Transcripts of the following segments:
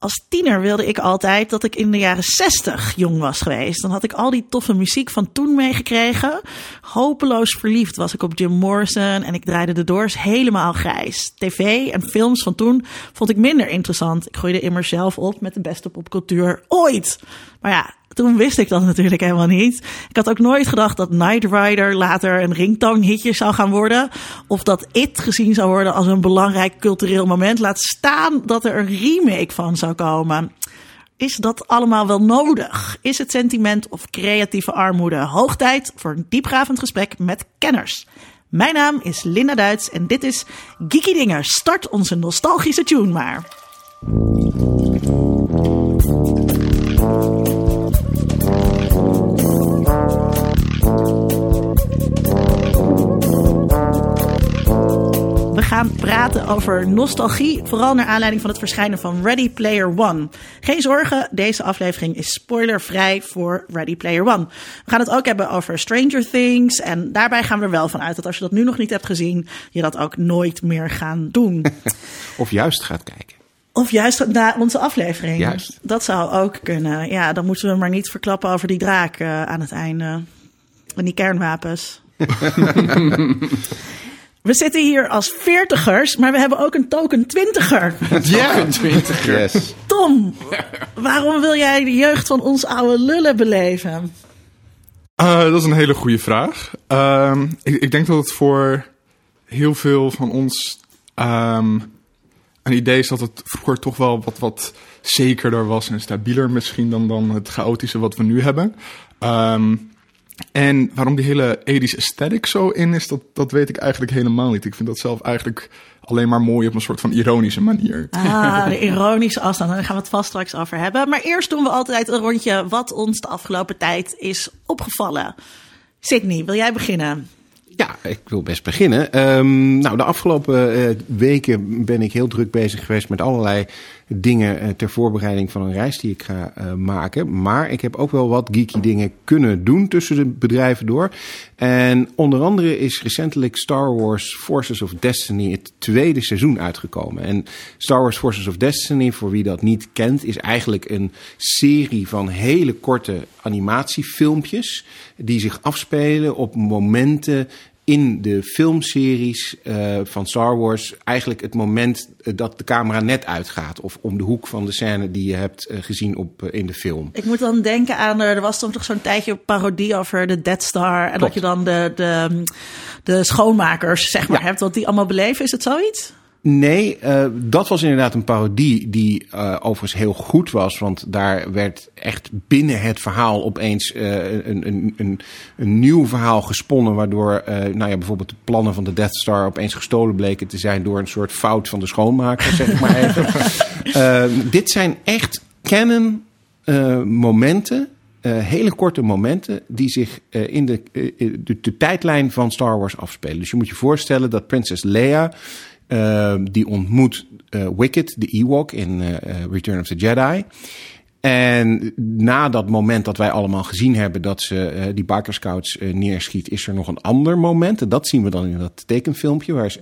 Als tiener wilde ik altijd dat ik in de jaren 60 jong was geweest. Dan had ik al die toffe muziek van toen meegekregen. Hopeloos verliefd was ik op Jim Morrison en ik draaide de Doors helemaal grijs. TV en films van toen vond ik minder interessant. Ik groeide immer zelf op met de beste popcultuur ooit. Maar ja, toen wist ik dat natuurlijk helemaal niet. Ik had ook nooit gedacht dat Night Rider later een ringtone hitje zou gaan worden. Of dat It gezien zou worden als een belangrijk cultureel moment. Laat staan dat er een remake van zou komen. Is dat allemaal wel nodig? Is het sentiment of creatieve armoede hoog tijd voor een diepgravend gesprek met kenners? Mijn naam is Linda Duits en dit is Geeky Dingen. Start onze nostalgische tune maar. Gaan praten over nostalgie, vooral naar aanleiding van het verschijnen van Ready Player One. Geen zorgen, deze aflevering is spoilervrij voor Ready Player One. We gaan het ook hebben over Stranger Things en daarbij gaan we er wel van uit dat als je dat nu nog niet hebt gezien, je dat ook nooit meer gaan doen. Of juist gaat kijken. Of juist na onze aflevering. Juist. Dat zou ook kunnen. Ja, dan moeten we maar niet verklappen over die draak eh, aan het einde. En die kernwapens. we zitten hier als veertigers, maar we hebben ook een token twintiger. Ja, 20 yes. Tom, waarom wil jij de jeugd van ons oude lullen beleven? Uh, dat is een hele goede vraag. Ehm, ik, ik, denk dat het voor heel veel van ons um, een idee is dat het vroeger toch wel wat, wat zekerder was en stabieler misschien dan, dan het chaotische wat we nu hebben. Um, en waarom die hele 80s aesthetic zo in is, dat, dat weet ik eigenlijk helemaal niet. Ik vind dat zelf eigenlijk alleen maar mooi op een soort van ironische manier. Ah, de ironische afstand. Daar gaan we het vast straks over hebben. Maar eerst doen we altijd een rondje wat ons de afgelopen tijd is opgevallen. Sydney, wil jij beginnen? Ja, ik wil best beginnen. Um, nou, de afgelopen uh, weken ben ik heel druk bezig geweest met allerlei dingen uh, ter voorbereiding van een reis die ik ga uh, maken. Maar ik heb ook wel wat geeky dingen kunnen doen tussen de bedrijven door. En onder andere is recentelijk Star Wars Forces of Destiny het tweede seizoen uitgekomen. En Star Wars Forces of Destiny, voor wie dat niet kent, is eigenlijk een serie van hele korte animatiefilmpjes die zich afspelen op momenten in de filmseries uh, van Star Wars eigenlijk het moment dat de camera net uitgaat. Of om de hoek van de scène die je hebt uh, gezien op, uh, in de film. Ik moet dan denken aan, er was toch zo'n tijdje parodie over de Dead Star. En dat je dan de, de, de schoonmakers zeg maar ja. hebt, wat die allemaal beleven. Is het zoiets? Nee, uh, dat was inderdaad een parodie die uh, overigens heel goed was. Want daar werd echt binnen het verhaal opeens uh, een, een, een, een, nieuw verhaal gesponnen. Waardoor nou ja, bijvoorbeeld de plannen van de Death Star opeens gestolen bleken te zijn door een soort fout van de schoonmaker, zeg maar even. dit zijn echt canon momenten. Hele korte momenten die zich in de, de, de, tijdlijn van Star Wars afspelen. Dus je moet je voorstellen dat prinses Leia uh, die ontmoet uh, Wicket, de Ewok in uh, Return of the Jedi. En na dat moment dat wij allemaal gezien hebben dat ze die Biker Scouts neerschiet, is er nog een ander moment. En dat zien we dan in dat tekenfilmpje waar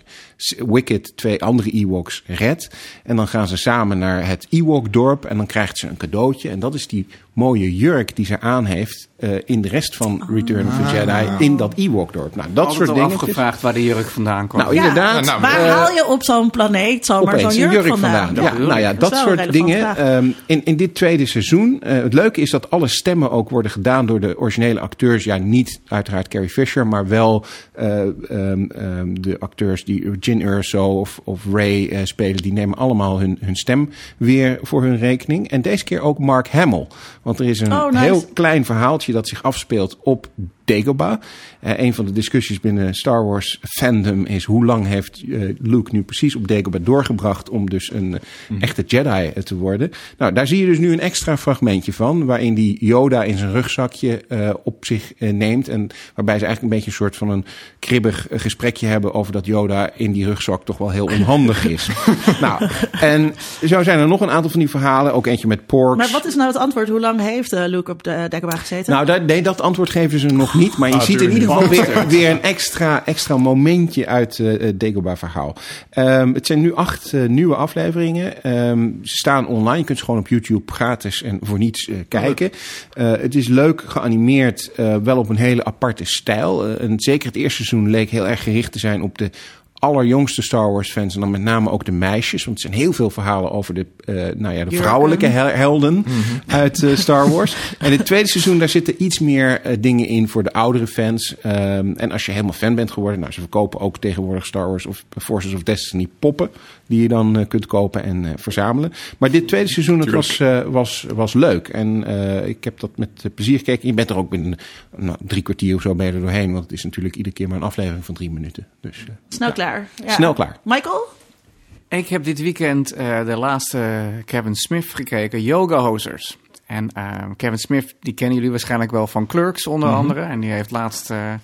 Wicket twee andere Ewoks redt. En dan gaan ze samen naar het Ewok-dorp en dan krijgt ze een cadeautje. En dat is die mooie jurk die ze aan heeft uh, in de rest van Return of the Jedi in dat Ewok-dorp. Nou, dat soort dingen. afgevraagd waar de jurk vandaan kwam. Nou, inderdaad. Nou, waar uh, haal je op zo'n planeet zomaar zo'n jurk, jurk, vandaan? vandaan. Ja, nou ja, dat, dat soort dingen. Um, in, in dit tweede seizoen. Uh, het leuke is dat alle stemmen ook worden gedaan door de originele acteurs. Ja, niet uiteraard Carrie Fisher, maar wel um, um, de acteurs die Jin Erso of, of Ray spelen. Die nemen allemaal hun, hun stem weer voor hun rekening. En deze keer ook Mark Hamill. Want er is een oh, nice. heel klein verhaaltje dat zich afspeelt op Dagobah. Uh, een van de discussies binnen Star Wars fandom is hoe lang heeft uh, Luke nu precies op Dagobah doorgebracht om dus een uh, mm. echte Jedi te worden. Nou, daar zie je dus nu een extra fragmentje van, waarin die Yoda in zijn rugzakje op zich neemt en waarbij ze eigenlijk een beetje een soort van een kribbig gesprekje hebben over dat Yoda in die rugzak toch wel heel onhandig is. nou, en zo zijn er nog een aantal van die verhalen, ook eentje met Porks. Maar wat is nou het antwoord? Hoe lang heeft Luke op de Dagobah gezeten? Nou, dat, nee, dat antwoord geven ze nog niet. Maar je Ah, ziet in ieder geval weer, weer een extra, extra momentje uit eh, het Dagobah verhaal. Ehm, het zijn nu acht eh, nieuwe afleveringen. Ehm, ze staan online. Je kunt ze gewoon op YouTube gratis en voor niets eh, kijken. Het is leuk geanimeerd, wel op een hele aparte stijl. En zeker het eerste seizoen leek heel erg gericht te zijn op de allerjongste Star Wars fans en dan met name ook de meisjes, want er zijn heel veel verhalen over de, eh, nou ja, de vrouwelijke hel- helden uit eh, Star Wars. En in het tweede seizoen daar zitten iets meer eh, dingen in voor de oudere fans. Ehm, en als je helemaal fan bent geworden, nou ze verkopen ook tegenwoordig Star Wars of Forces of Destiny poppen die je dan eh, kunt kopen en eh, verzamelen. Maar dit tweede seizoen het was, eh, was, was leuk en eh, ik heb dat met plezier gekeken. Je bent er ook binnen nou, drie kwartier of zo je er doorheen, want het is natuurlijk iedere keer maar een aflevering van drie minuten. Dus eh, Snel klaar. Ja. snel klaar. Michael? Ik heb dit weekend eh, de laatste Kevin Smith gekeken, Yoga Hosers. En eh, Kevin Smith, die kennen jullie waarschijnlijk wel van Clerks onder andere. En die heeft laatst eh,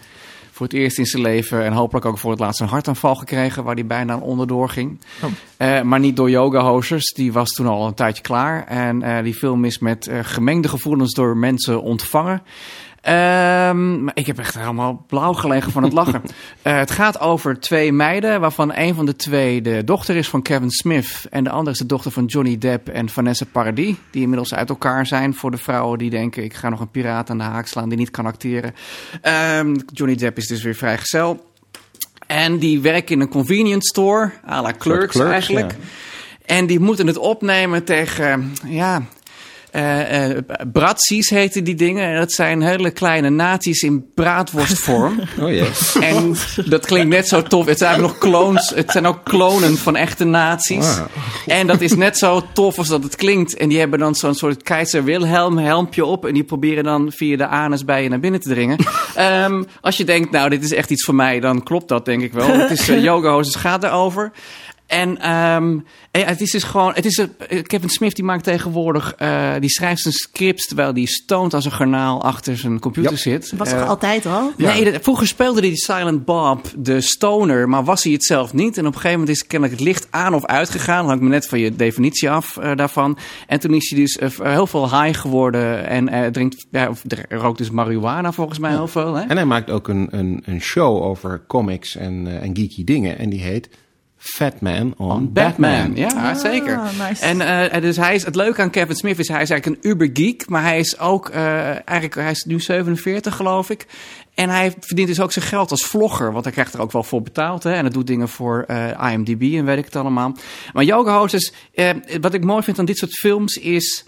voor het eerst in zijn leven en hopelijk ook voor het laatst een hartaanval gekregen waar hij bijna onderdoor ging. Oh. Eh, maar niet door Yoga Hosers, die was toen al een tijdje klaar. En eh, die film is met eh, gemengde gevoelens door mensen ontvangen. Ehm, maar ik heb echt helemaal blauw gelegen van het lachen. Eh, het gaat over twee meiden, waarvan een van de twee de dochter is van Kevin Smith. En de andere is de dochter van Johnny Depp en Vanessa Paradis. Die inmiddels uit elkaar zijn voor de vrouwen die denken... ik ga nog een piraat aan de haak slaan die niet kan acteren. Ehm, Johnny Depp is dus weer vrijgezel. En die werken in een convenience store, à la Clerks, Clerks, eigenlijk. ja. En die moeten het opnemen tegen, ja, eh eh bratsies heten die dingen. En dat zijn hele kleine naties in braadworstvorm. Oh jee. en dat klinkt net zo tof. Het zijn nog clones. Het zijn ook klonen van echte nazi's. Ah. En dat is net zo tof als dat het klinkt. En die hebben dan zo'n soort keizer Wilhelm helmpje op. En die proberen dan via de anus bij je naar binnen te dringen. Ehm, als je denkt, nou, dit is echt iets voor mij, dan klopt dat denk ik wel. Het is uh, Yoga Hoses gaat erover. En ehm, eh, het is dus gewoon, het is een- eh, Kevin Smith die maakt tegenwoordig, eh, die schrijft zijn scripts terwijl die stoned als een garnaal achter zijn computer Ja. zit. Was toch altijd al? Nee, dat- vroeger speelde hij die Silent Bob, de stoner, maar was hij het zelf niet. En op een gegeven moment is kennelijk het licht aan of uitgegaan. Hangt me net van je definitie af eh, daarvan. En toen is hij dus heel veel high geworden en eh, drinkt, ja, of rookt dus marihuana volgens mij heel veel. Hè? En hij maakt ook een, een, een show over comics en, eh, en geeky dingen. En die heet Fat Man on, Batman, ja, zeker. nice. En eh, dus hij is, het leuke aan Kevin Smith is, hij is eigenlijk een uber-geek, maar hij is ook, eh, eigenlijk, hij is nu 47 geloof ik. En hij verdient dus ook zijn geld als vlogger, want hij krijgt er ook wel voor betaald. Hè? En dat doet dingen voor eh, IMDb en weet ik het allemaal. Maar Yoga Hostess, eh, wat ik mooi vind aan dit soort films is...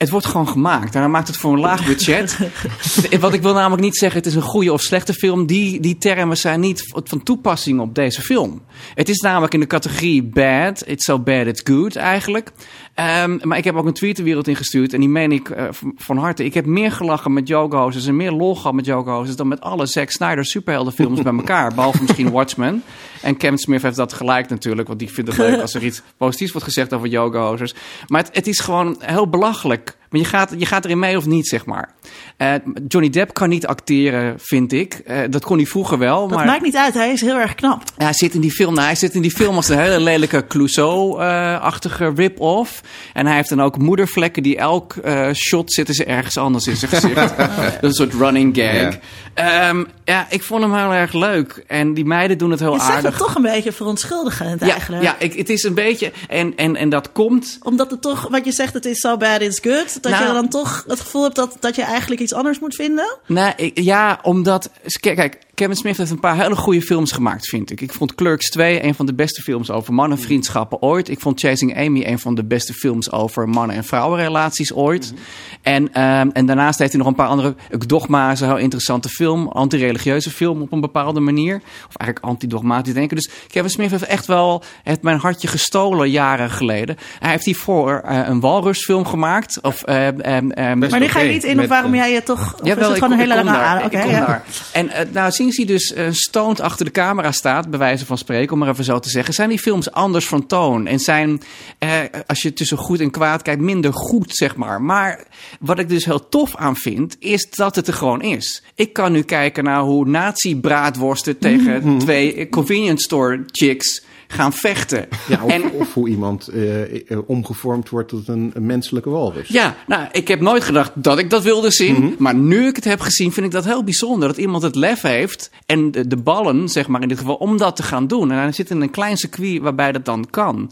Het wordt gewoon gemaakt. En hij maakt het voor een laag budget. Wat ik wil namelijk niet zeggen, het is een goede of slechte film. Die, die termen zijn niet van toepassing op deze film. Het is namelijk in de categorie bad. It's so bad it's good eigenlijk. Ehm, maar ik heb ook een tweet de wereld ingestuurd. En die meen ik eh, van, harte. Ik heb meer gelachen met Hosers en meer lol gehad met Hosers... dan met alle Zack Snyder superheldenfilms bij elkaar. Behalve misschien Watchmen. En Kevin Smith heeft dat gelijk natuurlijk. Want die vindt het leuk als er iets positiefs wordt gezegd over Hosers. Maar het, het is gewoon heel belachelijk. Maar je gaat, je gaat erin mee of niet, zeg maar. Eh, Johnny Depp kan niet acteren, vind ik. Eh, dat kon hij vroeger wel. Dat maar maakt niet uit, hij is heel erg knap. ja, hij zit in die film, nou, hij zit in die film als een hele lelijke Clouseau-achtige rip-off. En hij heeft dan ook moedervlekken die elk eh, shot zitten ze ergens anders in zijn gezicht. Dat is een soort running gag. Ja. Ja. ja, ik vond hem heel erg leuk. En die meiden doen het heel Je zegt aardig. het toch een beetje verontschuldigend ja, eigenlijk. ja ik, het is een beetje... En, en, en dat komt... Omdat het toch, wat je zegt, het is so bad it's good. Dat Nou. je dan toch het gevoel hebt dat, dat je eigenlijk iets anders moet vinden. Nou, ik- ja, omdat... Kijk, Kevin Smith heeft een paar hele goede films gemaakt, vind ik. Ik vond Clerks 2 een van de beste films over mannenvriendschappen ooit. Ik vond Chasing Amy een van de beste films over mannen- en vrouwenrelaties ooit. En, ehm, en daarnaast heeft hij nog een paar andere... Dogma is een heel interessante film. Antireligieuze film op een bepaalde manier. Of eigenlijk antidogmatisch denken. Dus Kevin Smith heeft echt wel het mijn hartje gestolen jaren geleden. Hij heeft hiervoor eh, een walrusfilm gemaakt. Of, ehm, ehm, ehm, Maar nu ga je niet in op waarom eh, jij je toch... Of is Jawel, het gewoon een hele lange kom ja. daar. En eh, nou, sinds hij dus eh stoned achter de camera staat, bij wijze van spreken, om maar even zo te zeggen, zijn die films anders van toon. En zijn, eh, als je tussen goed en kwaad kijkt, minder goed, zeg maar. Maar wat ik dus heel tof aan vind, is dat het er gewoon is. Ik kan nu kijken naar hoe nazi-braadworsten tegen twee convenience store chicks gaan vechten. Ja, of, en, of hoe iemand eh, eh, omgevormd wordt tot een, een menselijke walvis. ja, nou, ik heb nooit gedacht dat ik dat wilde zien. Mhm. Maar nu ik het heb gezien, vind ik dat heel bijzonder. Dat iemand het lef heeft en de, de ballen, zeg maar in dit geval, om dat te gaan doen. En hij zit in een klein circuit waarbij dat dan kan.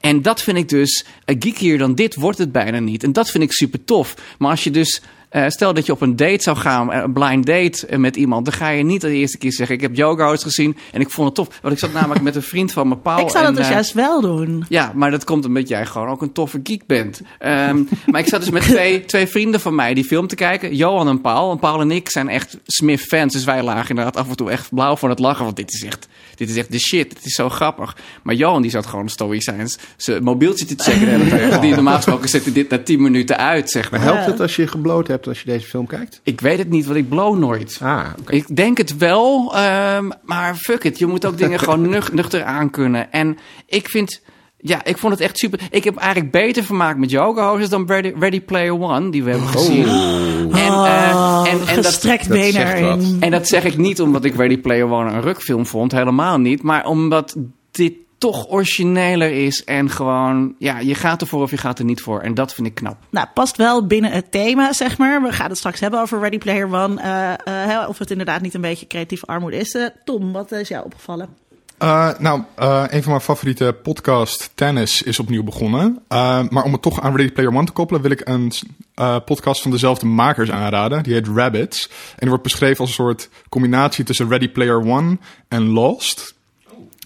En dat vind ik dus, uh, geekier dan dit wordt het bijna niet. En dat vind ik super tof. Maar als je dus, eh, stel dat je op een date zou gaan, eh, een blind date eh, met iemand, dan ga je niet de eerste keer zeggen: Ik heb Yoga gezien en ik vond het tof. Want ik zat namelijk met een vriend van me, Paul. ik zou dat en, dus juist wel doen. ja, maar dat komt omdat jij gewoon ook een toffe geek bent. Ehm, maar ik zat dus met twee, twee vrienden van mij die film te kijken. Johan en Paul. En Paul en ik zijn echt Smith-fans. Dus wij lagen inderdaad af en toe echt blauw van het lachen. Want dit is echt, dit is echt de shit. Het is zo grappig. Maar Johan die zat gewoon stoïcijns zijn mobieltje te checken. Die normaal gesproken zet hij dit na 10 minuten uit, zeg maar. Maar helpt het als je gebloot hebt als je deze film kijkt? Ik weet het niet, want ik blow nooit. Ah, oké. Ik denk het wel, ehm, maar fuck it. Je moet ook dingen gewoon nuch- nuchter aankunnen. En ik vind... Ja, ik vond het echt super. Ik heb eigenlijk beter vermaakt met Yoga Hoses dan Ready, Ready Player One, die we hebben gezien. En, eh, Oh, en, en, dat, gestrekt dat en dat zeg ik niet omdat ik Ready Player One een rukfilm vond, helemaal niet. Maar omdat dit toch origineler is en gewoon, ja, je gaat ervoor of je gaat er niet voor. En dat vind ik knap. Nou, past wel binnen het thema, zeg maar. We gaan het straks hebben over Ready Player One. eh, eh, hè, of het inderdaad niet een beetje creatieve armoede is. Eh, Tom, wat is jou opgevallen? Eh, nou, eh, een van mijn favoriete podcast, Tennis, is opnieuw begonnen. Eh, maar om het toch aan Ready Player One te koppelen, wil ik een eh, podcast van dezelfde makers aanraden. Die heet Rabbits. En die wordt beschreven als een soort combinatie tussen Ready Player One en Lost.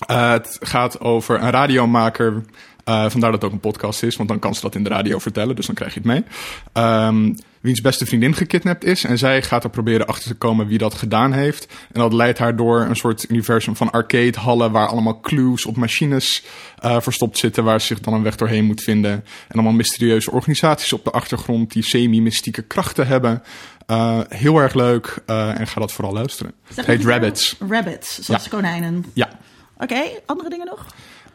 Eh, het gaat over een radiomaker. eh, vandaar dat het ook een podcast is, want dan kan ze dat in de radio vertellen, dus dan krijg je het mee. Ehm, wiens beste vriendin gekidnapt is. En zij gaat er proberen achter te komen wie dat gedaan heeft. En dat leidt haar door een soort universum van arcadehallen... waar allemaal clues op machines eh, verstopt zitten... waar ze zich dan een weg doorheen moet vinden. En allemaal mysterieuze organisaties op de achtergrond... die semi-mystieke krachten hebben. Heel erg leuk en ga dat vooral luisteren. Het heet. Rabbits. Rabbits, zoals Ja. konijnen. Ja. Oké, andere dingen nog?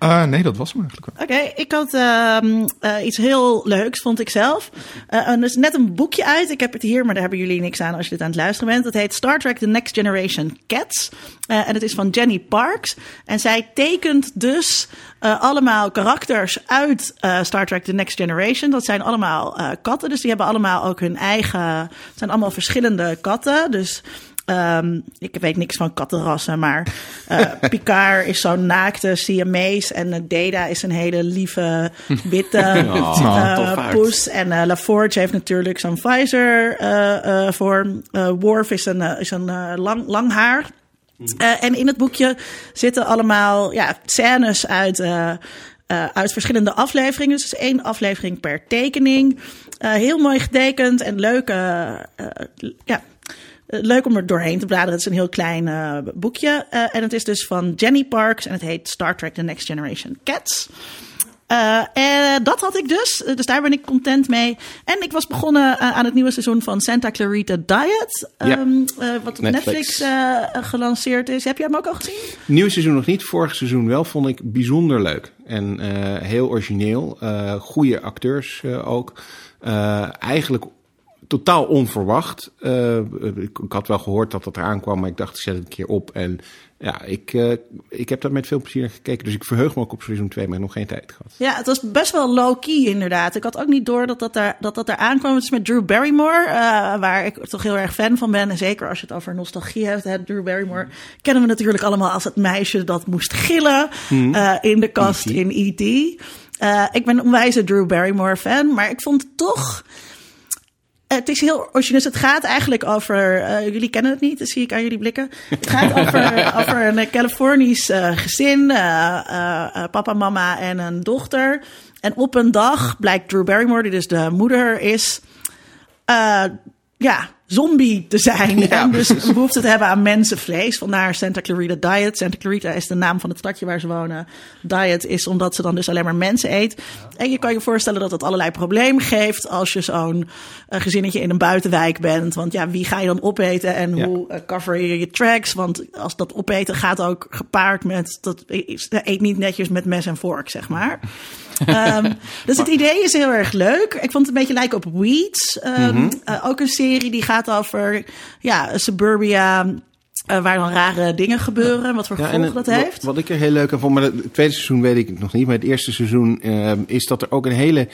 Eh, nee, dat was hem eigenlijk wel. Oké, ik had ehm, eh, iets heel leuks, vond ik zelf. Eh, er is net een boekje uit. Ik heb het hier, maar daar hebben jullie niks aan als je dit aan het luisteren bent. Het heet Star Trek The Next Generation Cats. Eh, en het is van Jenny Parks. En zij tekent dus allemaal karakters uit Star Trek The Next Generation. Dat zijn allemaal katten, dus die hebben allemaal ook hun eigen... Het zijn allemaal verschillende katten, dus... Ehm, ik weet niks van kattenrassen, maar eh, Picard is zo'n naakte Siamese en eh, Data is een hele lieve witte tof uit. poes. En eh LaForge heeft natuurlijk zo'n visor eh, eh. Eh Worf is een, is een eh, lang, lang haar. Eh, en in het boekje zitten allemaal ja, scènes uit, eh, eh, uit verschillende afleveringen. Dus één aflevering per tekening. Eh, heel mooi getekend en leuk. eh, eh, ja, leuk om er doorheen te bladeren. Het is een heel klein eh, boekje. Eh, en het is dus van Jenny Parks. En het heet Star Trek The Next Generation Cats. Eh, en dat had ik dus. Dus daar ben ik content mee. En ik was begonnen aan het nieuwe seizoen van Santa Clarita Diet. Ja. ehm, eh, wat op Netflix, Netflix. gelanceerd is. Heb jij hem ook al gezien? Nieuw seizoen nog niet, vorig seizoen wel, vond ik bijzonder leuk. En heel origineel. goede acteurs ook. Eigenlijk totaal onverwacht. Eh, ik, ik had wel gehoord dat dat eraan kwam, maar ik dacht, ik zet het een keer op. En ja, ik, eh, ik heb daar met veel plezier naar gekeken. Dus ik verheug me ook op seizoen 2, maar nog geen tijd gehad. Ja, het was best wel low-key inderdaad. Ik had ook niet door dat dat daar, dat dat daar aankwam. Het is met Drew Barrymore, eh, waar ik toch heel erg fan van ben. En zeker als je het over nostalgie hebt. Hè, Drew Barrymore kennen we natuurlijk allemaal als het meisje dat moest gillen eh, in de kast E.T.. in E.T. Ik ben een onwijze Drew Barrymore fan, maar ik vond het toch... Het is heel origineel. Het gaat eigenlijk over. eh, jullie kennen het niet, dat zie ik aan jullie blikken. Het gaat over, over een Californisch eh, gezin: eh, eh, eh, papa, mama en een dochter. En op een dag blijkt Drew Barrymore, die dus de moeder is, eh, ja, zombie te zijn. En dus een behoefte te hebben aan mensenvlees. Vandaar Santa Clarita Diet. Santa Clarita is de naam van het stadje waar ze wonen. Diet is omdat ze dan dus alleen maar mensen eet. En je kan je voorstellen dat het allerlei problemen geeft als je zo'n eh, gezinnetje in een buitenwijk bent. Want ja, wie ga je dan opeten en Ja. hoe eh, cover je je tracks? Want als dat opeten gaat ook gepaard met, dat eet niet netjes met mes en vork, zeg maar. Ehm, dus het idee is heel erg leuk. Ik vond het een beetje lijken op Weeds. Ehm, eh, ook een serie die gaat over ja, suburbia. Eh, waar dan rare dingen gebeuren. Wat voor Ja, gevolgen en dat wat- heeft. Wat, ik er heel leuk aan vond, maar het tweede seizoen weet ik nog niet. Maar het eerste seizoen eh, is dat er ook een hele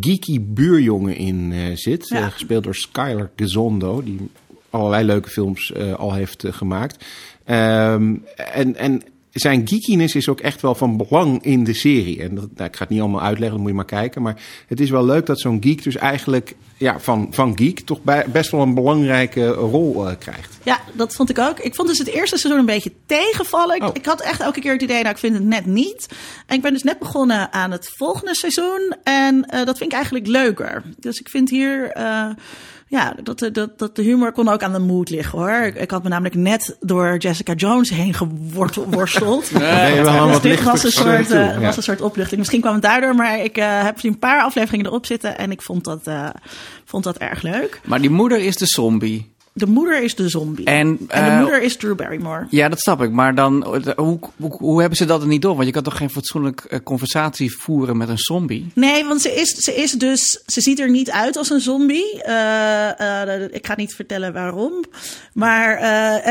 geeky buurjongen in eh, zit. Ja. eh, gespeeld door Skyler Gezondo, die allerlei leuke films eh, al heeft eh, gemaakt. Ehm, en, en zijn geekiness is ook echt wel van belang in de serie. En dat, nou, ik ga het niet allemaal uitleggen, dat moet je maar kijken. Maar het is wel leuk dat zo'n geek dus eigenlijk ja, van, van geek toch bij, best wel een belangrijke rol eh, krijgt. Ja, dat vond ik ook. Ik vond dus het eerste seizoen een beetje tegenvallen. Ik, Oh. ik had echt elke keer het idee, nou, ik vind het net niet. En ik ben dus net begonnen aan het volgende seizoen. En eh, dat vind ik eigenlijk leuker. Dus ik vind hier... eh, ja, dat, de- dat, dat de humor kon ook aan de mood liggen hoor. Ik, ik had me namelijk net door Jessica Jones heen geworsteld. Wel aan Dus wat dit was een, lichter soort, toe, eh, ja. was een soort opluchting. Misschien kwam het daardoor, maar ik eh, heb een paar afleveringen erop zitten en ik vond dat, eh, vond dat erg leuk. Maar die moeder is de zombie. De moeder is de zombie. En, En de eh, moeder is Drew Barrymore. Ja, dat snap ik. Maar dan, eh, hoe, hoe, hoe hebben ze dat er niet door? Want je kan toch geen fatsoenlijk eh, conversatie voeren met een zombie? Nee, want ze is, ze is dus. Ze ziet er niet uit als een zombie. Ik ga niet vertellen waarom. Maar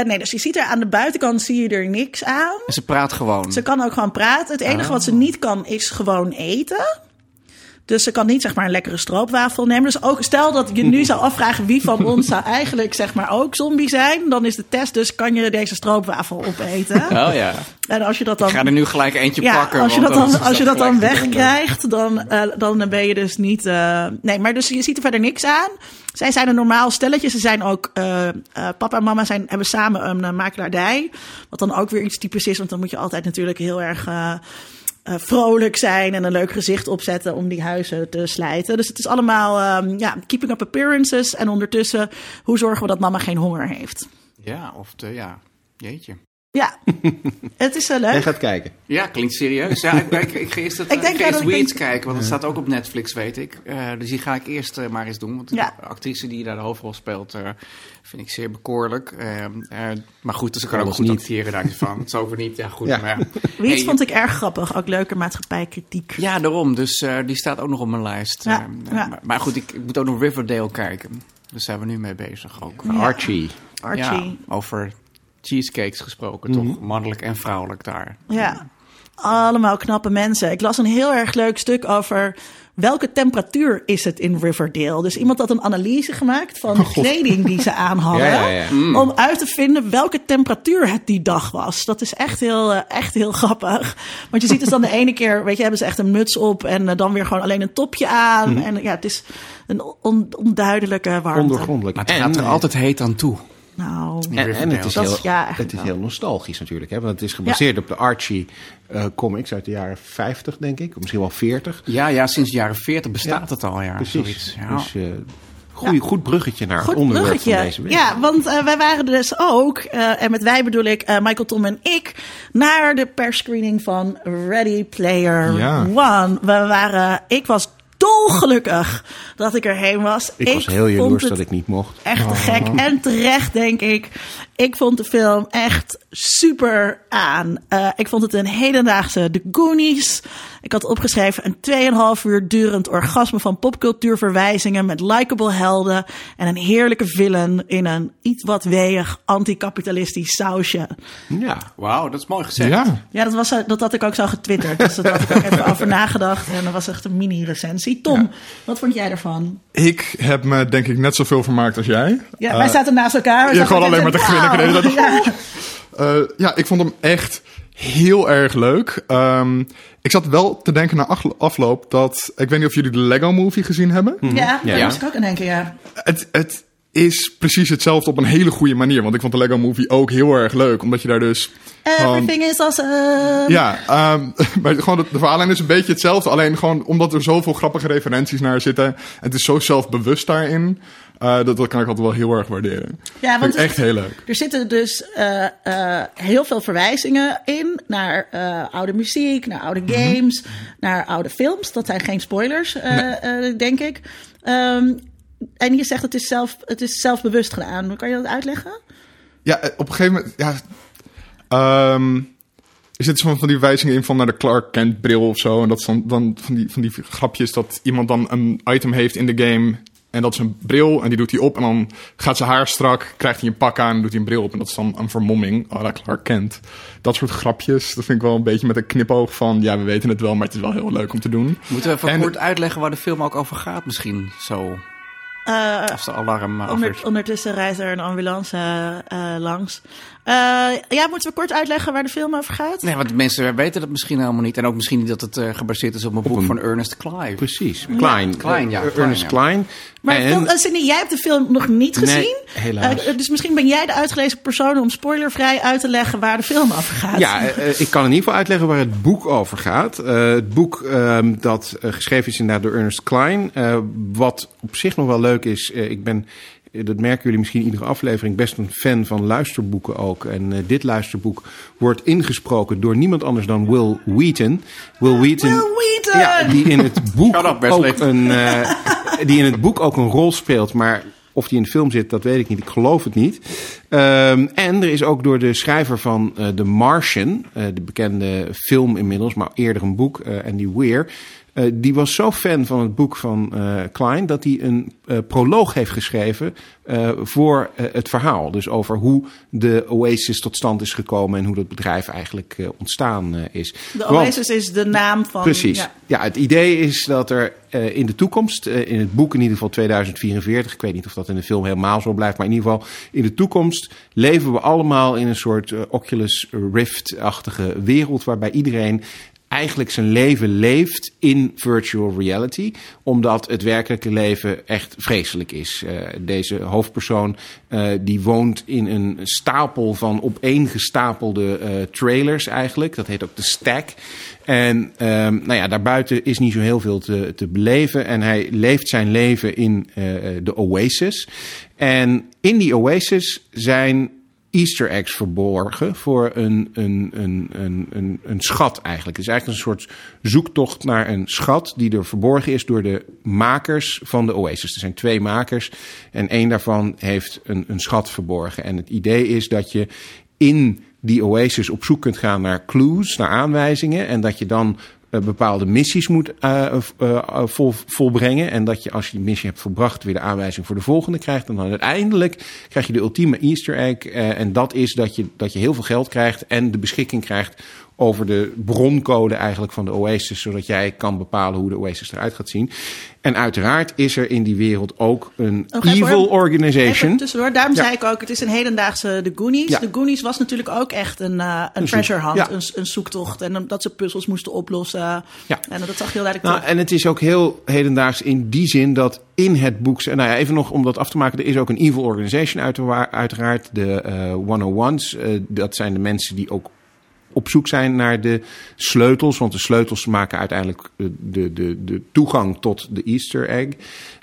nee, dus je ziet er aan de buitenkant zie je er niks aan. En ze praat gewoon. Ze kan ook gewoon praten. Het enige wat Oh. ze niet kan is gewoon eten. Dus ze kan niet zeg maar een lekkere stroopwafel nemen. Dus ook stel dat je nu zou afvragen wie van ons zou eigenlijk zeg maar ook zombie zijn. Dan is de test dus kan je deze stroopwafel opeten. Oh ja. En als je dat dan Ik ga er nu gelijk eentje ja, pakken. als je dat dan, als je dat dan wegkrijgt, dan, eh, dan ben je dus niet. eh, nee, maar dus je ziet er verder niks aan. Zij zijn een normaal stelletje. Ze zijn ook. eh, papa en mama zijn, hebben samen een uh, makelaardij. Wat dan ook weer iets typisch is. Want dan moet je altijd natuurlijk heel erg. Eh, vrolijk zijn en een leuk gezicht opzetten om die huizen te slijten. Dus het is allemaal ehm, ja, keeping up appearances. En ondertussen, hoe zorgen we dat mama geen honger heeft? Ja, of de, ja. Jeetje. Ja, het is uh, leuk. Jij gaat kijken. Ja, klinkt serieus. Ja, ik, ik, ik ga eerst het Ik denk ik ga ja, eerst dat ik kijken, want het staat ook op Netflix, weet ik. Eh, dus die ga ik eerst eh, maar eens doen. Want Ja. de actrice die daar de hoofdrol speelt, eh, vind ik zeer bekoorlijk. Eh, eh, maar goed, dus ze kan ook goed niet. acteren daarvan. Het is over niet, ja goed. Ja. Maar ja. Wiets Hey, vond ik erg grappig. Ook leuke maatschappijkritiek. Ja, daarom. Dus eh, die staat ook nog op mijn lijst. Ja, Eh, ja. Maar, maar goed, ik, ik moet ook nog Riverdale kijken. Daar zijn we nu mee bezig ook. Archie. Archie. Ja, over cheesecakes gesproken, toch? Mannelijk en vrouwelijk daar. Ja, allemaal knappe mensen. Ik las een heel erg leuk stuk over welke temperatuur is het in Riverdale. Dus iemand had een analyse gemaakt van de kleding die ze aan hadden. Ja, ja, ja. Om uit te vinden welke temperatuur het die dag was. Dat is echt heel, eh, echt heel grappig. Want je ziet dus dan de ene keer, weet je, hebben ze echt een muts op en eh, dan weer gewoon alleen een topje aan. En ja, het is een on- onduidelijke warmte. Ondergrondelijk. Maar het gaat er altijd heet aan toe. Nou, En, en het is, Dat heel, ja, het is heel nostalgisch natuurlijk. Hè? Want het is gebaseerd op de Archie eh, comics uit de jaren 50, denk ik. Of misschien wel 40. Ja, ja, sinds de jaren 40 bestaat Ja, het al, ja. Precies. Zoiets. Ja. Dus eh goeie, goed bruggetje naar Goed het onderwerp bruggetje. van deze week. Ja, want eh, wij waren dus ook, eh, en met wij bedoel ik eh, Michael Tom en ik, naar de persscreening van Ready Player Ja. One. We waren, ik was dolgelukkig dat ik erheen was. Ik was heel vond jaloers dat ik niet mocht. Echt te gek en terecht, denk ik. Ik vond de film echt super aan. Eh, ik vond het een hedendaagse The Goonies. Ik had opgeschreven een 2,5 uur durend orgasme van popcultuurverwijzingen met likable helden en een heerlijke villain in een iets wat weeg anticapitalistisch sausje. Ja. Wauw, dat is mooi gezegd. Ja, Ja, dat, was, zo- dat had ik ook zo getwitterd. Dus daar had ik ook even over nagedacht. En dat was echt een mini-recensie. Tom, wat vond jij ervan? ik heb me denk ik net zoveel vermaakt als jij. Ja, Eh, wij zaten naast elkaar. Je gewoon alleen maar te grinniken. Ja. Eh, ja, ik vond hem echt heel erg leuk. Ehm, ik zat wel te denken na afloop dat... Ik weet niet of jullie de Lego Movie gezien hebben. Ja, Ja. daar moest ik ook aan denken, ja. Het, het is precies hetzelfde op een hele goede manier. Want ik vond de Lego Movie ook heel erg leuk. Omdat je daar dus... Everything is awesome. Ja, ehm, maar gewoon de, de verhaallijn is een beetje hetzelfde. Alleen gewoon omdat er zoveel grappige referenties naar zitten. En het is zo zelfbewust daarin. Eh, dat, dat kan ik altijd wel heel erg waarderen. Ja, want echt heel leuk. er zitten dus eh, eh, heel veel verwijzingen in naar oude muziek, naar oude Mhm. games, naar oude films. Dat zijn geen spoilers, denk ik. Ehm, en je zegt het is, zelf, het is zelfbewust gedaan. Kan je dat uitleggen? Ja, op een gegeven moment... Ja, ehm, er zitten soms van die wijzingen in van naar de Clark Kent bril of zo. En dat is dan, dan van, die, van die grapjes dat iemand dan een item heeft in de game... En dat is een bril en die doet hij op en dan gaat zijn haar strak, krijgt hij een pak aan en doet hij een bril op. En dat is dan een vermomming, à la Clark Kent. Dat soort grapjes, dat vind ik wel een beetje met een knipoog van... ja, we weten het wel, maar het is wel heel leuk om te doen. Moeten we even En- kort uitleggen waar de film ook over gaat misschien? Zo, Eh, als de alarm uh, onder, ondertussen rijdt er een ambulance eh, langs. Eh, ja, moeten we kort uitleggen waar de film over gaat? Nee, want mensen weten dat misschien helemaal niet. En ook misschien niet dat het eh, gebaseerd is op een boek een- van Ernest Clive. Precies. Klein. Klein, ja, Eh, Klein, Ernest ja. Klein. Maar En- eh, Sidney, jij hebt de film nog niet Nee, gezien. helaas. Eh, dus misschien ben jij de uitgelezen persoon om spoilervrij uit te leggen waar de film over gaat. Ja, eh, eh, ik kan in ieder geval uitleggen waar het boek over gaat. Eh, het boek ehm, dat eh, geschreven is inderdaad door Ernest Klein. Eh, wat op zich nog wel leuk is, eh, ik ben, eh, dat merken jullie misschien in iedere aflevering, best een fan van luisterboeken ook. En eh, dit luisterboek wordt ingesproken door niemand anders dan Will Wheaton. Will Wheaton, Will Wheaton! Ja, die in het boek up, ook een, eh, die in het boek ook een rol speelt, maar of die in de film zit, dat weet ik niet. Ik geloof het niet. Ehm, en er is ook door de schrijver van eh The Martian, eh, de bekende film inmiddels, maar eerder een boek, eh Andy Weir. Eh, die was zo fan van het boek van eh, Klein dat hij een eh, proloog heeft geschreven voor het verhaal. Dus over hoe de Oasis tot stand is gekomen en hoe dat bedrijf eigenlijk ontstaan is. De Want- Oasis is de naam van... Precies. Ja. Ja. het idee is dat er in de toekomst, in het boek in ieder geval 2044, ik weet niet of dat in de film helemaal zo blijft, maar in ieder geval in de toekomst leven we allemaal in een soort Oculus Rift-achtige wereld waarbij iedereen eigenlijk zijn leven leeft in virtual reality, omdat het werkelijke leven echt vreselijk is. Eh, deze hoofdpersoon eh, die woont in een stapel van opeengestapelde eh, trailers eigenlijk. Dat heet ook de stack. En ehm, nou ja, daarbuiten is niet zo heel veel te, te beleven. En hij leeft zijn leven in de Oasis. En in die Oasis zijn Easter eggs verborgen voor een, een, een, een, een, een schat eigenlijk. Het is eigenlijk een soort zoektocht naar een schat die er verborgen is door de makers van de Oasis. Er zijn twee makers en één daarvan heeft een, een schat verborgen. En het idee is dat je in die Oasis op zoek kunt gaan naar clues, naar aanwijzingen. En dat je dan bepaalde missies moet eh, eh, eh, vol, volbrengen. En dat je als je die missie hebt volbracht weer de aanwijzing voor de volgende krijgt. En dan uiteindelijk krijg je de ultieme easter egg. eh, en dat is dat je, dat je heel veel geld krijgt en de beschikking krijgt over de broncode eigenlijk van de Oasis. Zodat jij kan bepalen hoe de Oasis eruit gaat zien. En uiteraard is er in die wereld ook een evil hoor. organization. Tussendoor. Daarom Ja. zei ik ook, het is een hedendaagse The Goonies. Ja. The Goonies was natuurlijk ook echt een, eh, een Een treasure hunt, ja. een, een zoektocht. En dat ze puzzels moesten oplossen. Ja. En dat zag heel duidelijk Nou, terug. en het is ook heel hedendaags in die zin dat in het boek... Nou ja, even nog om dat af te maken. Er is ook een evil organization uitera- uiteraard. De eh 101's. eh, dat zijn de mensen die ook op zoek zijn naar de sleutels. Want de sleutels maken uiteindelijk de, de, de, de toegang tot de Easter egg.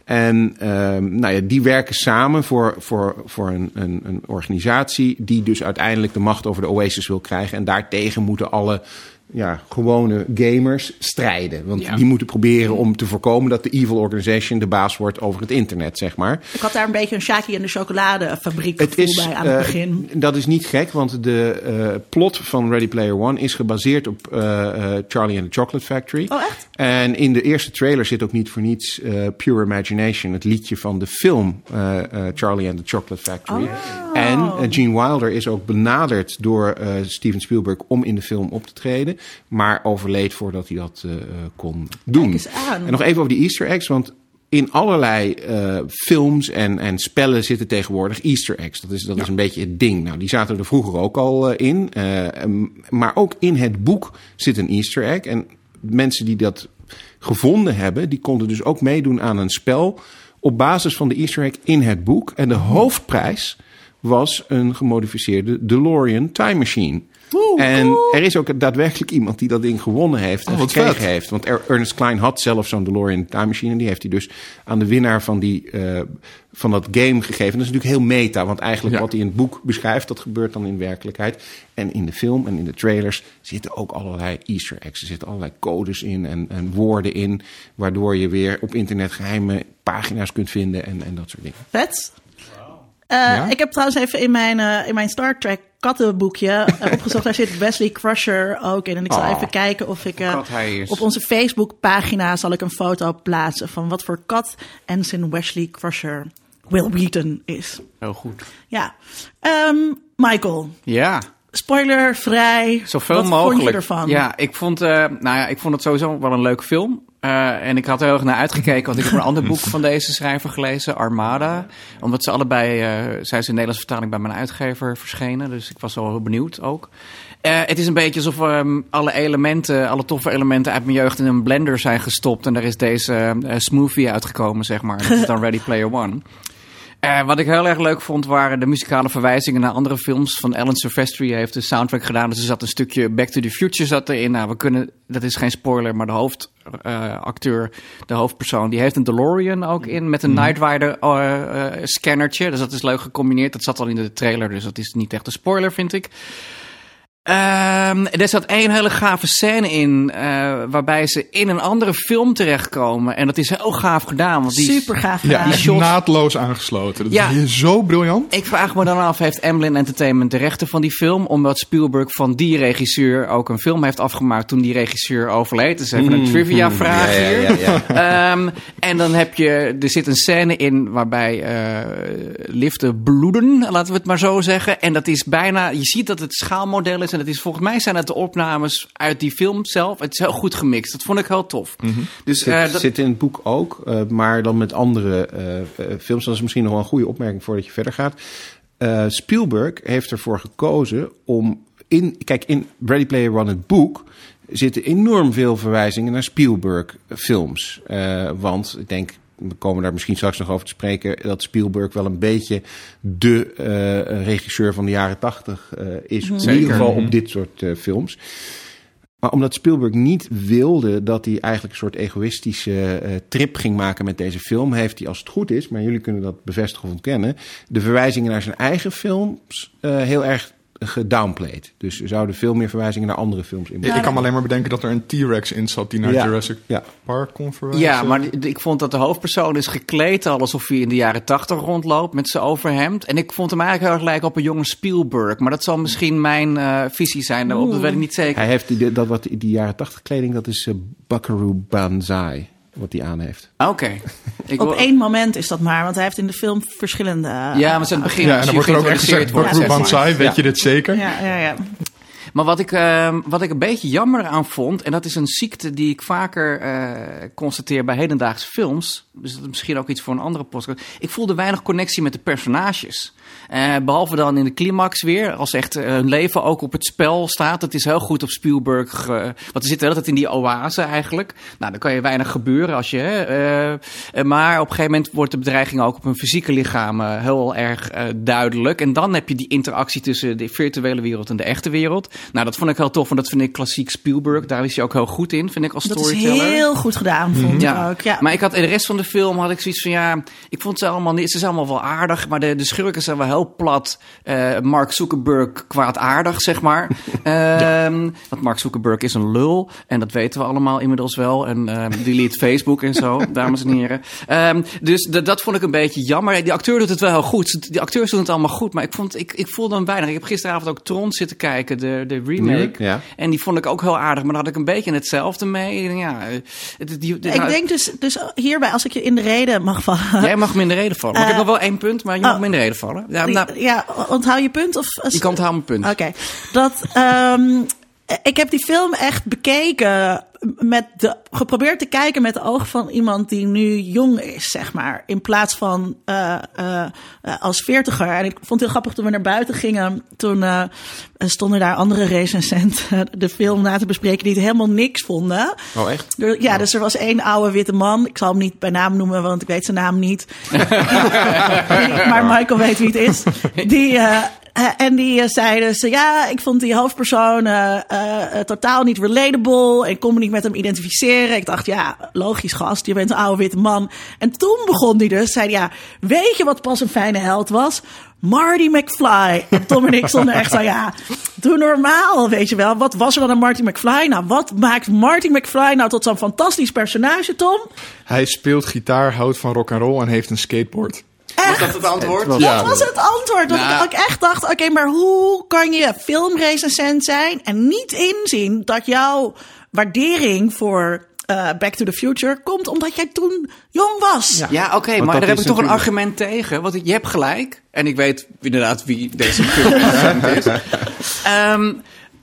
En ehm, nou ja, die werken samen voor, voor, voor een, een, een organisatie die dus uiteindelijk de macht over de Oasis wil krijgen. En daartegen moeten alle ja, gewone gamers strijden. Want Ja. die moeten proberen om te voorkomen dat de evil organization de baas wordt over het internet, zeg maar. Ik had daar een beetje een Shaki en de chocoladefabriek Het is, bij aan het eh, begin. dat is niet gek, want de eh, plot van Ready Player One is gebaseerd op eh, Charlie and the Chocolate Factory. Oh, echt? En in de eerste trailer zit ook niet voor niets Pure Imagination, het liedje van de film Charlie and the Chocolate Factory. Oh. En Gene Wilder is ook benaderd door Steven Spielberg om in de film op te treden, maar overleed voordat hij dat eh, eh, kon doen. En nog even over die Easter eggs, want in allerlei eh, films en, en spellen zitten tegenwoordig Easter eggs. Dat is, dat is een beetje het ding. Nou, die zaten er vroeger ook al in. maar ook in het boek zit een Easter egg. En mensen die dat gevonden hebben, die konden dus ook meedoen aan een spel op basis van de Easter egg in het boek. En de hoofdprijs was een gemodificeerde DeLorean Time Machine. En er is ook daadwerkelijk iemand die dat ding gewonnen heeft en Oh, gekregen vet. heeft. Want Er- Ernest Klein had zelf zo'n DeLorean Time Machine. En die heeft hij dus aan de winnaar van, die, eh, van dat game gegeven. Dat is natuurlijk heel meta. Want eigenlijk Ja. wat hij in het boek beschrijft, dat gebeurt dan in werkelijkheid. En in de film en in de trailers zitten ook allerlei easter eggs. Er zitten allerlei codes in en, en woorden in. Waardoor je weer op internet geheime pagina's kunt vinden en, en dat soort dingen. Vet. Eh, Ik heb trouwens even in mijn, eh, in mijn Star Trek kattenboekje eh, opgezocht. Daar zit Wesley Crusher ook in. En ik zal Oh, even kijken of ik... eh, op onze Facebookpagina zal ik een foto plaatsen... van wat voor kat Ensign Wesley Crusher Will Wheaton is. Heel goed. Ja. Ehm, Michael, Ja. spoilervrij. Zoveel wat mogelijk. vond je ervan? Ja, ik vond, eh, nou ja, ik vond het sowieso wel een leuke film. Eh, en ik had er heel erg naar uitgekeken, want ik heb een ander boek van deze schrijver gelezen, Armada. Omdat ze allebei, zijn ze in Nederlandse vertaling bij mijn uitgever verschenen. Dus ik was wel heel benieuwd ook. Eh, het is een beetje alsof ehm, alle elementen, alle toffe elementen uit mijn jeugd in een blender zijn gestopt. En daar is deze smoothie uitgekomen, zeg maar. Dat is dan Ready Player One. Eh, wat ik heel erg leuk vond waren de muzikale verwijzingen naar andere films. Van Alan Silvestri heeft de soundtrack gedaan. Dus er zat een stukje Back to the Future zat erin. Nou, we kunnen, dat is geen spoiler, maar de hoofdacteur, de hoofdpersoon, die heeft een DeLorean ook in. Met een Night Rider eh, eh, scannertje. Dus dat is leuk gecombineerd. Dat zat al in de trailer, dus dat is niet echt een spoiler, vind ik. Ehm, er zat één hele gave scène in, eh, waarbij ze in een andere film terechtkomen. En dat is heel gaaf gedaan. Want die, Super gaaf Ja, gedaan. die echt shots- naadloos aangesloten. Dat Ja. is zo briljant. Ik vraag me dan af, heeft Amblin Entertainment de rechten van die film? Omdat Spielberg van die regisseur ook een film heeft afgemaakt toen die regisseur overleed. Dus even een trivia vraag ja, ja, hier. ja, ja. Ehm, en dan heb je, er zit een scène in waarbij eh liften bloeden, laten we het maar zo zeggen. En dat is bijna, je ziet dat het schaalmodel is. En het is, volgens mij zijn het de opnames uit die film zelf. Het is heel goed gemixt. Dat vond ik heel tof. Dus Zit, eh, dat- zit in het boek ook, eh, maar dan met andere eh, films. Dat is misschien nog wel een goede opmerking voordat je verder gaat. Spielberg heeft ervoor gekozen om in, kijk, in Ready Player One, het boek, zitten enorm veel verwijzingen naar Spielberg-films. Want ik denk, we komen daar misschien straks nog over te spreken, dat Spielberg wel een beetje de eh, regisseur van de jaren tachtig eh, is. In Zeker. ieder geval op dit soort eh, films. Maar omdat Spielberg niet wilde dat hij eigenlijk een soort egoïstische trip ging maken met deze film, heeft hij, als het goed is, maar jullie kunnen dat bevestigen of ontkennen, de verwijzingen naar zijn eigen films heel erg gedownplayed. Dus er zouden veel meer verwijzingen naar andere films in. Ja, ik kan me alleen maar bedenken dat er een T-Rex in zat die naar Ja. Jurassic Ja. Park kon verwijzen. Ja, maar ik vond dat de hoofdpersoon is gekleed al alsof hij in de jaren tachtig rondloopt met zijn overhemd. En ik vond hem eigenlijk heel erg lijken op een jonge Spielberg. Maar dat zal misschien mijn eh, visie zijn daarop, dat weet ik niet zeker. Hij heeft die, dat wat die jaren tachtig kleding, dat is eh, Buckaroo Banzai, wat hij aan heeft. Oké. Ik Op wil- één moment is dat maar, want hij heeft in de film verschillende... Ja, maar het is aan het begin Ja, en dan wordt er ook echt gezegd, maar. Weet Ja. je dit zeker? Ja, ja, ja. Maar wat ik, ehm, wat ik een beetje jammer aan vond, en dat is een ziekte die ik vaker eh, constateer bij hedendaagse films, dus dat is misschien ook iets voor een andere podcast. Ik voelde weinig connectie met de personages. Eh, behalve dan in de climax weer, als echt eh, hun leven ook op het spel staat. Het is heel goed op Spielberg, eh, want we zitten de hele tijd in die oase eigenlijk. Nou, dan kan je weinig gebeuren als je... eh, maar op een gegeven moment wordt de bedreiging ook op hun fysieke lichaam heel erg duidelijk. En dan heb je die interactie tussen de virtuele wereld en de echte wereld. Nou, dat vond ik heel tof, want dat vind ik klassiek Spielberg. Daar is hij ook heel goed in, vind ik als Dat is storyteller. heel goed gedaan, vond ik ook. Ja. Maar ik had in de rest van de film had ik zoiets van ja, ik vond ze allemaal niet, ze zijn allemaal wel aardig, maar de, de schurken zijn wel heel plat. Eh, Mark Zuckerberg kwaadaardig, zeg maar. Ehm, Want Mark Zuckerberg is een lul en dat weten we allemaal inmiddels wel. En ehm delete Facebook en zo, dames en heren. Ehm, dus dat- dat vond ik een beetje jammer. Die acteur doet het wel heel goed. Die acteurs doen het allemaal goed, maar ik vond, ik, ik voelde hem weinig. Ik heb gisteravond ook Tron zitten kijken, de, de remake. Ja. En die vond ik ook heel aardig, maar daar had ik een beetje hetzelfde mee. Ja, eh, het- die, die- Ik denk dus, dus hierbij, als ik je in de reden mag vallen. Jij mag me in de reden vallen. Maar ik heb Eh, nog wel één punt, maar je mag oh. me in de reden vallen. Ja, nou, ja, onthoud je punt? Of, je kan het houden, punt. Oké. Dat, ehm, ik heb die film echt bekeken met de, geprobeerd te kijken met de ogen van iemand die nu jong is, zeg maar. In plaats van eh, eh, eh, als veertiger. En ik vond het heel grappig toen we naar buiten gingen. Toen eh, stonden daar andere recensenten de film na te bespreken die het helemaal niks vonden. Oh, echt? Ja, dus er was één oude witte man. Ik zal hem niet bij naam noemen, want ik weet zijn naam niet. Maar Michael weet wie het is. Die, en die eh, zei dus, eh, ja, ik vond die hoofdpersoon eh, eh, eh, totaal niet relatable. En ik kon me niet met hem identificeren. Ik dacht, ja, logisch gast, je bent een oude witte man. En toen begon hij dus, zei hij, ja, weet je wat pas een fijne held was? Marty McFly. En Tom en ik stonden echt zo, ja, doe normaal, weet je wel. Wat was er dan aan Marty McFly? Nou, wat maakt Marty McFly nou tot zo'n fantastisch personage, Tom? Hij speelt gitaar, houdt van rock and roll en heeft een skateboard. Was dat het antwoord? was- Ja. Dat was het antwoord. Dat Nou. ik echt dacht, oké, maar hoe kan je filmrecensent zijn en niet inzien dat jouw waardering voor eh, Back to the Future komt omdat jij toen jong was? Ja, oké, maar daar heb ik toch een argument tegen. Want je hebt gelijk. En ik weet inderdaad wie deze film is. Ehm,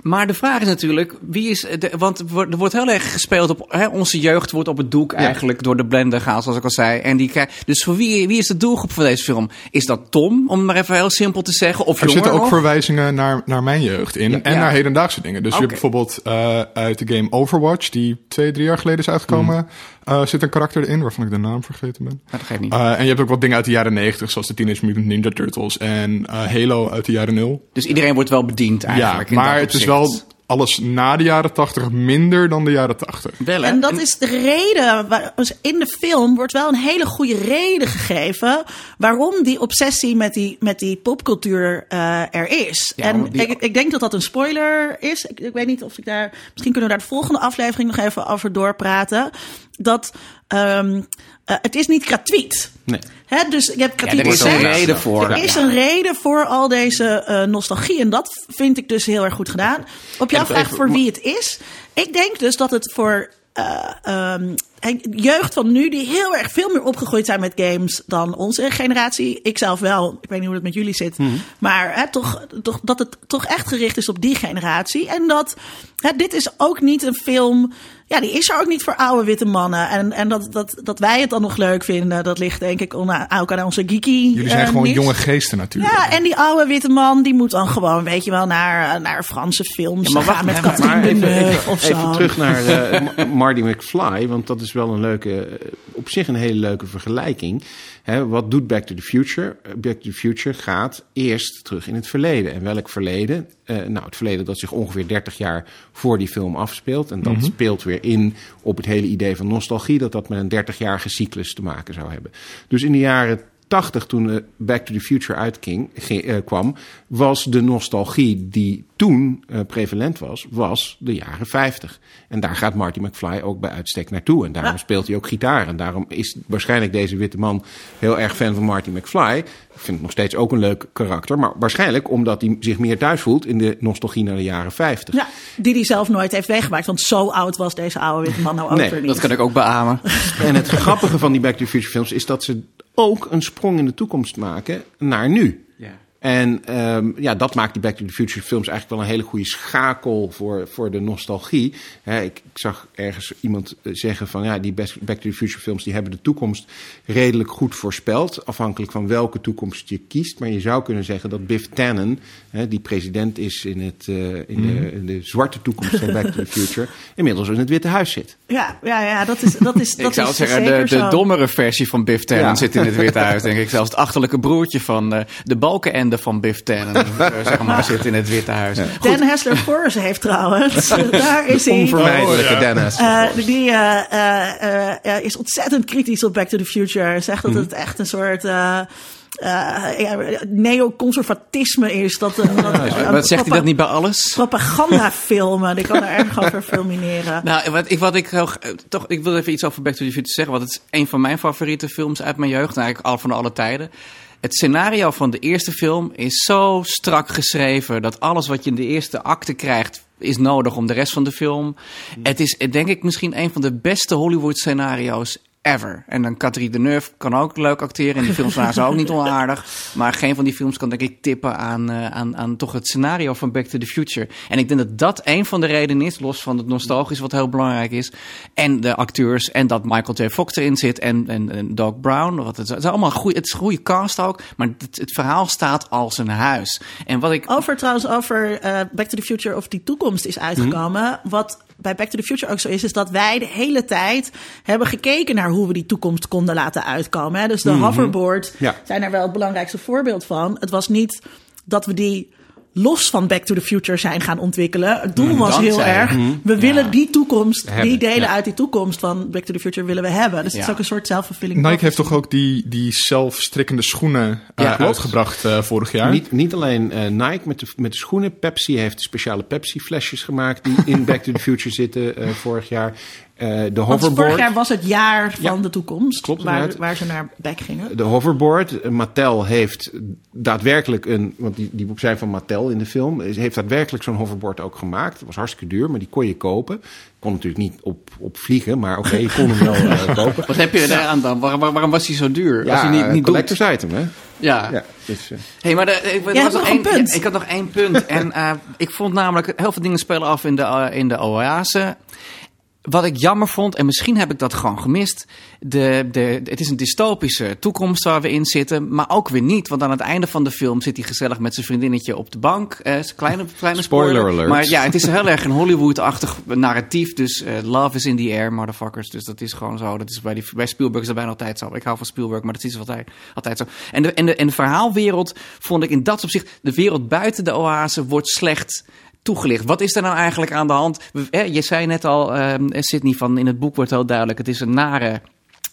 maar de vraag is natuurlijk, wie is. De, want er wordt- heel erg gespeeld op. Hè, onze jeugd wordt op het doek eigenlijk door de blender gehaald, zoals ik al zei. En die, dus voor wie, wie is de doelgroep van deze film? Is dat Tom, om het maar even heel simpel te zeggen? Of Er jonger zitten ook verwijzingen naar, naar mijn jeugd in. en ja. naar hedendaagse dingen. Dus je hebt bijvoorbeeld eh, uit de game Overwatch, die twee, drie jaar geleden is uitgekomen, eh, zit een karakter erin waarvan ik de naam vergeten ben. Dat geeft niet. Eh, en je hebt ook wat dingen uit de jaren 90, zoals de Teenage Mutant Ninja Turtles en eh, Halo uit de jaren 0. dus iedereen wordt wel bediend Ja, eigenlijk. in maar dat het is wel alles na de jaren 80 minder dan de jaren 80. Wel, hè? En dat is de reden, waar- in de film wordt wel een hele goede reden gegeven waarom die obsessie met die, met die popcultuur eh, er is. Ja, en die- ik, ik denk dat dat een spoiler is. Ik, ik weet niet of ik daar, misschien kunnen we daar de volgende aflevering nog even over doorpraten. Dat ehm, eh, het is niet gratuit. Nee. Hè, dus je hebt Ja, gratuite er is een reden voor. Er is een reden voor al deze eh, nostalgie. En dat vind ik dus heel erg goed gedaan. Op jouw vraag voor wie het is. Ik denk dus dat het voor eh, ehm, jeugd van nu, die heel erg veel meer opgegroeid zijn met games dan onze generatie. Ik zelf wel. Ik weet niet hoe het met jullie zit. Mhm. Maar hè, toch, toch, dat het toch echt gericht is op die generatie. En dat hè, dit is ook niet een film. Ja, die is er ook niet voor oude witte mannen. En, en dat, dat, dat wij het dan nog leuk vinden, dat ligt denk ik ook aan onze geeky. Jullie zijn eh, gewoon jonge geesten natuurlijk. Ja, en die oude witte man, die moet dan gewoon, weet je wel, naar, naar Franse films Ja, maar gaan met even, even, of zo. even terug naar eh, Ma- Marty McFly, want dat is wel een leuke, eh, op zich een hele leuke vergelijking. Wat doet Back to the Future? Eh, Back to the Future gaat eerst terug in het verleden. En welk verleden? Eh, nou, het verleden dat zich ongeveer 30 jaar voor die film afspeelt. En dat speelt weer in op het hele idee van nostalgie, dat dat met een 30-jarige cyclus te maken zou hebben. Dus in de jaren 80, toen eh, Back to the Future uitkwam, kwam, was de nostalgie die toen eh, prevalent was, was de jaren 50. En daar gaat Marty McFly ook bij uitstek naartoe. En daarom Ja. speelt hij ook gitaar. En daarom is waarschijnlijk deze witte man heel erg fan van Marty McFly. Ik vind het nog steeds ook een leuk karakter. Maar waarschijnlijk omdat hij zich meer thuis voelt in de nostalgie naar de jaren 50. Ja, die die zelf nooit heeft meegemaakt. Want zo oud was deze oude witte man nou ook Nee, weer niet. Dat kan ik ook beamen. En het grappige van die Back to the Future films is dat ze ook een sprong in de toekomst maken naar nu. Ja. En ehm, ja, dat maakt die Back to the Future films eigenlijk wel een hele goede schakel voor, voor de nostalgie. Hè, ik, ik zag ergens iemand eh, zeggen van ja, die Best- Back to the Future films die hebben de toekomst redelijk goed voorspeld. Afhankelijk van welke toekomst je kiest. Maar je zou kunnen zeggen dat Biff Tannen, hè, die president is in, het, eh, in, de, in de zwarte toekomst van Back to the Future, inmiddels in het Witte Huis zit. Ja, ja, ja, dat is, dat is, dat ik zou is zeggen, de, de zo. dommere versie van Biff Tannen Ja. zit in het Witte Huis, denk ik. Zelfs het achterlijke broertje van eh, de van Biff Tannen, eh, zeg maar, zit in het Witte Huis. Dan Hessler Forrest heeft trouwens, daar is hij. Onvermijdelijke Oh, ja. Dennis. Eh, die eh, is ontzettend kritisch op Back to the Future. Zegt Mhm. dat het echt een soort eh, eh, ja, neoconservatisme is. Dat een, zegt hij dat niet bij alles? Propagandafilmen, die kan er erg over filmineren. Nou, wat ik, wat ik toch, ik wil even iets over Back to the Future zeggen, want het is een van mijn favoriete films uit mijn jeugd, eigenlijk al van alle tijden. Het scenario van de eerste film is zo strak geschreven dat alles wat je in de eerste acte krijgt is nodig om de rest van de film. Het is denk ik misschien een van de beste Hollywood scenario's ever. En dan Catherine Deneuve kan ook leuk acteren. En die films waren ze ook niet onaardig. Maar geen van die films kan denk ik tippen aan, eh, aan, aan toch het scenario van Back to the Future. En ik denk dat dat een van de redenen is, los van het nostalgisch wat heel belangrijk is. En de acteurs en dat Michael J. Fox erin zit en, en, en Doc Brown. Wat het, het is allemaal goed. Het is een goede cast ook. Maar het, het verhaal staat als een huis. En wat ik... Over trouwens, over eh, Back to the Future of die toekomst is uitgekomen. Mhm. Wat bij Back to the Future ook zo is, is dat wij de hele tijd hebben gekeken naar hoe we die toekomst konden laten uitkomen. Hè? Dus de hoverboard Mhm. Ja. zijn er wel het belangrijkste voorbeeld van. Het was niet dat we die los van Back to the Future zijn gaan ontwikkelen. Het doel was heel erg, we willen die toekomst, die delen ja. uit die toekomst van Back to the Future willen we hebben. Dus het is ook een soort zelfvervulling. Nike heeft toch ook die, die zelfstrikkende schoenen eh, uitgebracht eh, vorig jaar? Niet, niet alleen eh, Nike met de, met de schoenen. Pepsi heeft speciale Pepsi-flesjes gemaakt die in Back to the Future zitten eh, vorig jaar. Eh, de Want vorig hoverboard. jaar was het jaar van Ja, de toekomst. klopt, waar, waar ze naar bek gingen. De hoverboard. Eh, Mattel heeft daadwerkelijk een. Want die, die zijn van Mattel in de film. Heeft daadwerkelijk zo'n hoverboard ook gemaakt. Het was hartstikke duur, maar die kon je kopen. Kon natuurlijk niet op, op vliegen, maar oké, je kon hem wel eh, kopen. Wat heb je er aan dan? Waarom, waarom was hij zo duur? Als hij niet, niet doet. collectors item, hè? Ja. Ja, dus, eh, Hey, maar de, ik, hebt nog één- punt. ja, ik had nog één punt. en eh, ik vond namelijk, heel veel dingen spelen af in de, in de oase. Wat ik jammer vond, en misschien heb ik dat gewoon gemist. De, de, het is een dystopische toekomst waar we in zitten. Maar ook weer niet. Want aan het einde van de film zit hij gezellig met zijn vriendinnetje op de bank. Eh, kleine, kleine spoiler. Spoiler alert. Maar ja, het is heel erg een Hollywood-achtig narratief. Dus eh, love is in the air, motherfuckers. Dus dat is gewoon zo. Dat is bij, die, bij Spielberg is dat bijna altijd zo. Ik hou van Spielberg, maar dat is altijd, altijd zo. En de, en, de, en de verhaalwereld vond ik in dat opzicht... De wereld buiten de oase wordt slecht toegelicht. Wat is er nou eigenlijk aan de hand? Eh, Je zei net al, ehm Sydney, van in het boek wordt heel duidelijk... het is een nare...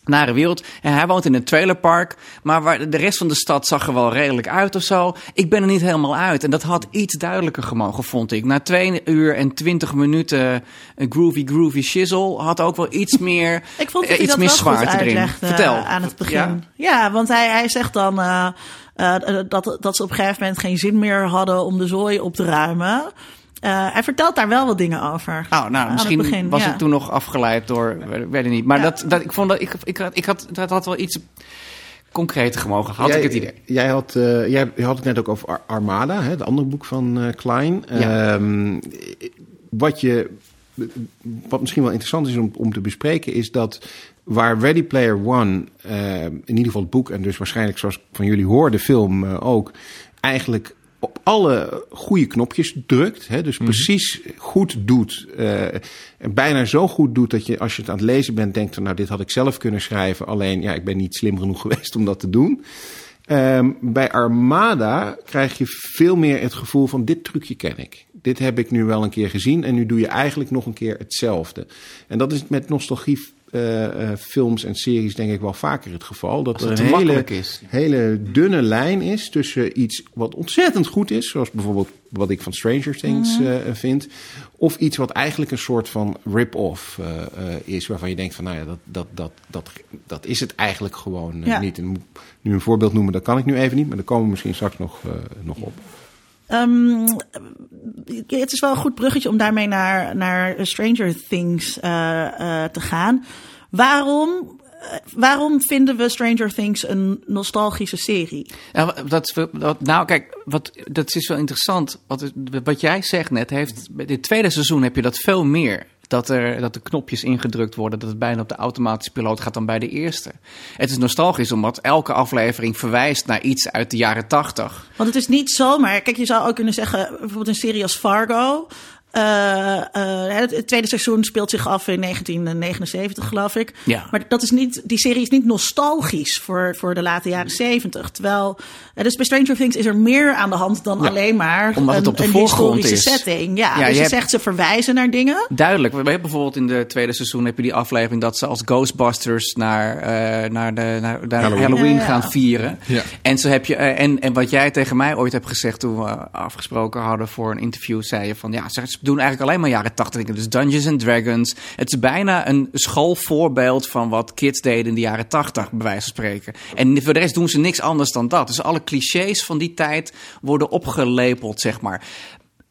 Nare wereld. En hij woont in een trailerpark. Maar waar de rest van de stad zag er wel redelijk uit of zo. Ik ben er niet helemaal uit. En dat had iets duidelijker gemogen, vond ik. Na 2 uur en 20 minuten een groovy, groovy shizzle had ook wel iets meer. Ik vond eh, dat hij iets dat meer zwaarte erin. Vertel. aan het begin. Ja? Ja, want hij, hij zegt dan eh, eh, dat, dat ze op een gegeven moment geen zin meer hadden om de zooi op te ruimen. Eh, hij vertelt daar wel wat dingen over. Oh, nou, Aan misschien het begin, was ja. ik toen nog afgeleid door, weet weet ik niet. Maar Ja. dat, dat, ik vond dat, ik, ik, had, ik had, dat had wel iets concreter gemogen, had jij, ik het idee. Jij had, eh, jij had het net ook over Ar- Armada, hè, het andere boek van eh, Klein. Ja. Ehm, wat, je, wat misschien wel interessant is om, om te bespreken, is dat waar Ready Player One, eh, in ieder geval het boek, en dus waarschijnlijk zoals ik van jullie hoor, de film eh, ook, eigenlijk op alle goede knopjes drukt. Hè, dus precies goed doet. eh, en bijna zo goed doet dat je als je het aan het lezen bent denkt... nou, dit had ik zelf kunnen schrijven. Alleen, ja, ik ben niet slim genoeg geweest om dat te doen. Ehm, bij Armada krijg je veel meer het gevoel van dit trucje ken ik. Dit heb ik nu wel een keer gezien en nu doe je eigenlijk nog een keer hetzelfde. En dat is met nostalgie films en series denk ik wel vaker het geval. Dat er een hele, is. hele dunne lijn is tussen iets wat ontzettend goed is, zoals bijvoorbeeld wat ik van Stranger Things Mhm. eh, vind, of iets wat eigenlijk een soort van rip-off eh, eh, is, waarvan je denkt van nou ja, dat, dat, dat, dat, dat is het eigenlijk gewoon eh, Ja. niet. En nu een voorbeeld noemen, dat kan ik nu even niet, maar daar komen we misschien straks nog, eh, nog op. Ehm, het is wel een goed bruggetje om daarmee naar, naar Stranger Things eh, eh, te gaan. Waarom, eh, waarom vinden we Stranger Things een nostalgische serie? Ja, dat, dat, nou, kijk, wat, dat is wel interessant. Wat, wat jij zegt net, heeft, dit tweede seizoen heb je dat veel meer. Dat, er, dat de knopjes ingedrukt worden, dat het bijna op de automatische piloot gaat dan bij de eerste. Het is nostalgisch omdat elke aflevering verwijst naar iets uit de jaren tachtig. Want het is niet zomaar. Kijk, je zou ook kunnen zeggen, bijvoorbeeld een serie als Fargo. Eh, het tweede seizoen speelt zich af in 1979, geloof ik. Ja. Maar dat is niet, die serie is niet nostalgisch voor, voor de late jaren 70. Terwijl, eh, dus bij Stranger Things is er meer aan de hand dan alleen maar Omdat een, historische is. setting. Ja, dus je, zegt ze verwijzen naar dingen. Duidelijk. We hebben bijvoorbeeld in de tweede seizoen heb je die aflevering dat ze als Ghostbusters naar, eh, naar, de, naar, Halloween, gaan vieren. En, zo heb je, eh, en, en wat jij tegen mij ooit hebt gezegd toen we afgesproken hadden voor een interview, zei je van ja, ze doen eigenlijk alleen maar jaren 80. Dus Dungeons and Dragons. Het is bijna een schoolvoorbeeld van wat kids deden in de jaren tachtig, bij wijze van spreken. En voor de rest doen ze niks anders dan dat. Dus alle clichés van die tijd worden opgelepeld, zeg maar.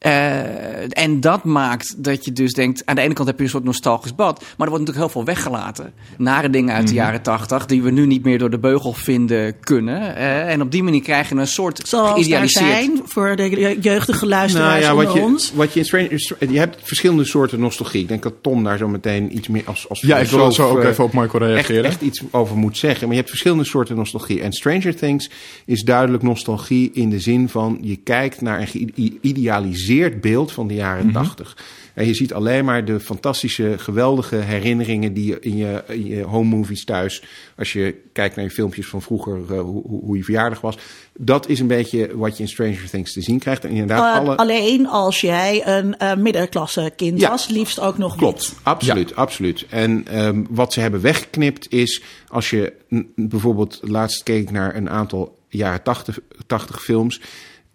Eh, en dat maakt dat je dus denkt... aan de ene kant heb je een soort nostalgisch bad... maar er wordt natuurlijk heel veel weggelaten. Nare dingen uit de jaren tachtig... die we nu niet meer door de beugel vinden kunnen. Eh, en op die manier krijg je een soort Zoals daar zijn voor de je- jeugdige luisteraars Nou ja, wat onder je, ons. wat je in Stranger, je hebt verschillende soorten nostalgie. Ik denk dat Tom daar zo meteen iets meer als, als Ja, ik wil zo ook eh, even op Michael echt, reageren. echt iets over moet zeggen. Maar je hebt verschillende soorten nostalgie. En Stranger Things is duidelijk nostalgie in de zin van... je kijkt naar een geïdealiseerd beeld van de jaren tachtig. En je ziet alleen maar de fantastische, geweldige herinneringen... die je in je, in je home movies thuis... als je kijkt naar je filmpjes van vroeger, eh, hoe, hoe je verjaardag was... dat is een beetje wat je in Stranger Things te zien krijgt. En inderdaad, Eh, alle... Alleen als jij een eh, middenklasse kind Ja. was, liefst ook nog Klopt, niet. absoluut, absoluut. En ehm, wat ze hebben weggeknipt is, als je mm, bijvoorbeeld, laatst keek naar een aantal jaren 80, 80 films.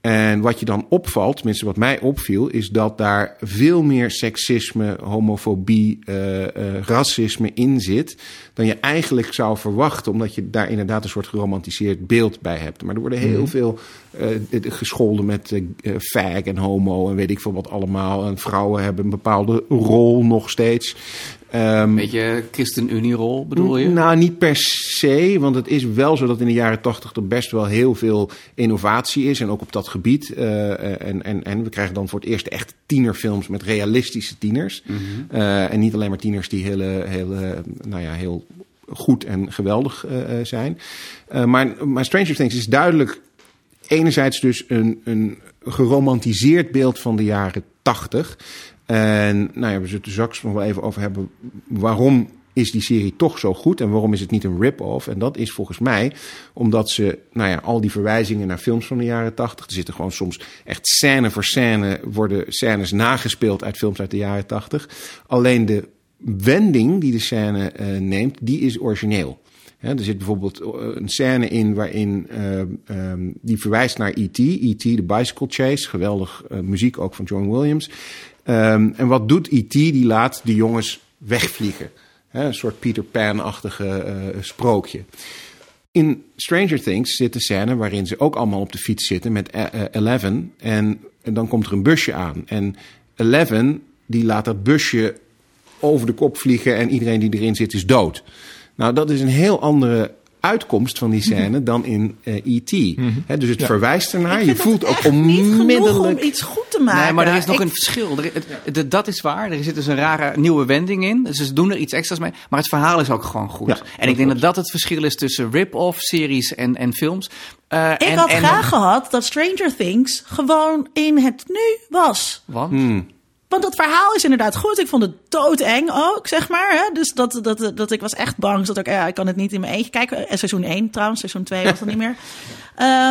En wat je dan opvalt, tenminste wat mij opviel, is dat daar veel meer seksisme, homofobie, uh, uh, racisme in zit. dan je eigenlijk zou verwachten, omdat je daar inderdaad een soort geromantiseerd beeld bij hebt. Maar er worden heel Mhm. veel uh, gescholden met fag en homo en weet ik veel wat allemaal. En vrouwen hebben een bepaalde rol nog steeds. Um, Beetje ChristenUnie-rol bedoel je? Nou, niet per se, want het is wel zo dat in de jaren tachtig er best wel heel veel innovatie is. En ook op dat gebied. Uh, en, en, en we krijgen dan voor het eerst echt tienerfilms met realistische tieners. Mhm. Mm -hmm. uh, en niet alleen maar tieners die heel, heel, nou ja, heel goed en geweldig uh, zijn. maar, maar Stranger Things is duidelijk enerzijds dus een, een geromantiseerd beeld van de jaren tachtig. En nou ja, we zullen er straks nog wel even over hebben waarom is die serie toch zo goed en waarom is het niet een rip-off? En dat is volgens mij omdat ze, nou ja, al die verwijzingen naar films van de jaren tachtig, er zitten gewoon soms echt scène voor scène, worden scènes nagespeeld uit films uit de jaren tachtig. Alleen de wending die de scène uh, neemt, die is origineel. Er zit bijvoorbeeld een scène in waarin uh, um, die verwijst naar E.T. E.T. de Bicycle Chase, geweldig muziek ook van John Williams. Um, en wat doet E.T.? Die laat de jongens wegvliegen. Een soort Peter Pan-achtige uh, sprookje. In Stranger Things zit de scène waarin ze ook allemaal op de fiets zitten met uh, Eleven. En, en dan komt er een busje aan. En Eleven die laat dat busje over de kop vliegen en iedereen die erin zit is dood. Nou, dat is een heel andere uitkomst van die scène dan in uh, E.T. Mm -hmm. dus het ja. verwijst ernaar. Je voelt ook onmiddellijk... om iets goed te maken. Nee, maar er is nog ik... een verschil. Er, het, het, dat is waar. Er zit dus een rare nieuwe wending in. Dus ze doen er iets extra's mee. Maar het verhaal is ook gewoon goed. Ja, en ik denk dat dat het verschil is tussen rip-off series en, en films. Uh, ik en, had en graag gehad dat Stranger Things gewoon in het nu was. Want? Hmm. Want dat verhaal is inderdaad goed. Ik vond het doodeng ook, zeg maar. Hè? Dus dat, dat, dat ik was echt bang. Dat ik, ja, ik kan het niet in mijn eentje kijken. En seizoen 1 trouwens, seizoen 2 was dat niet meer.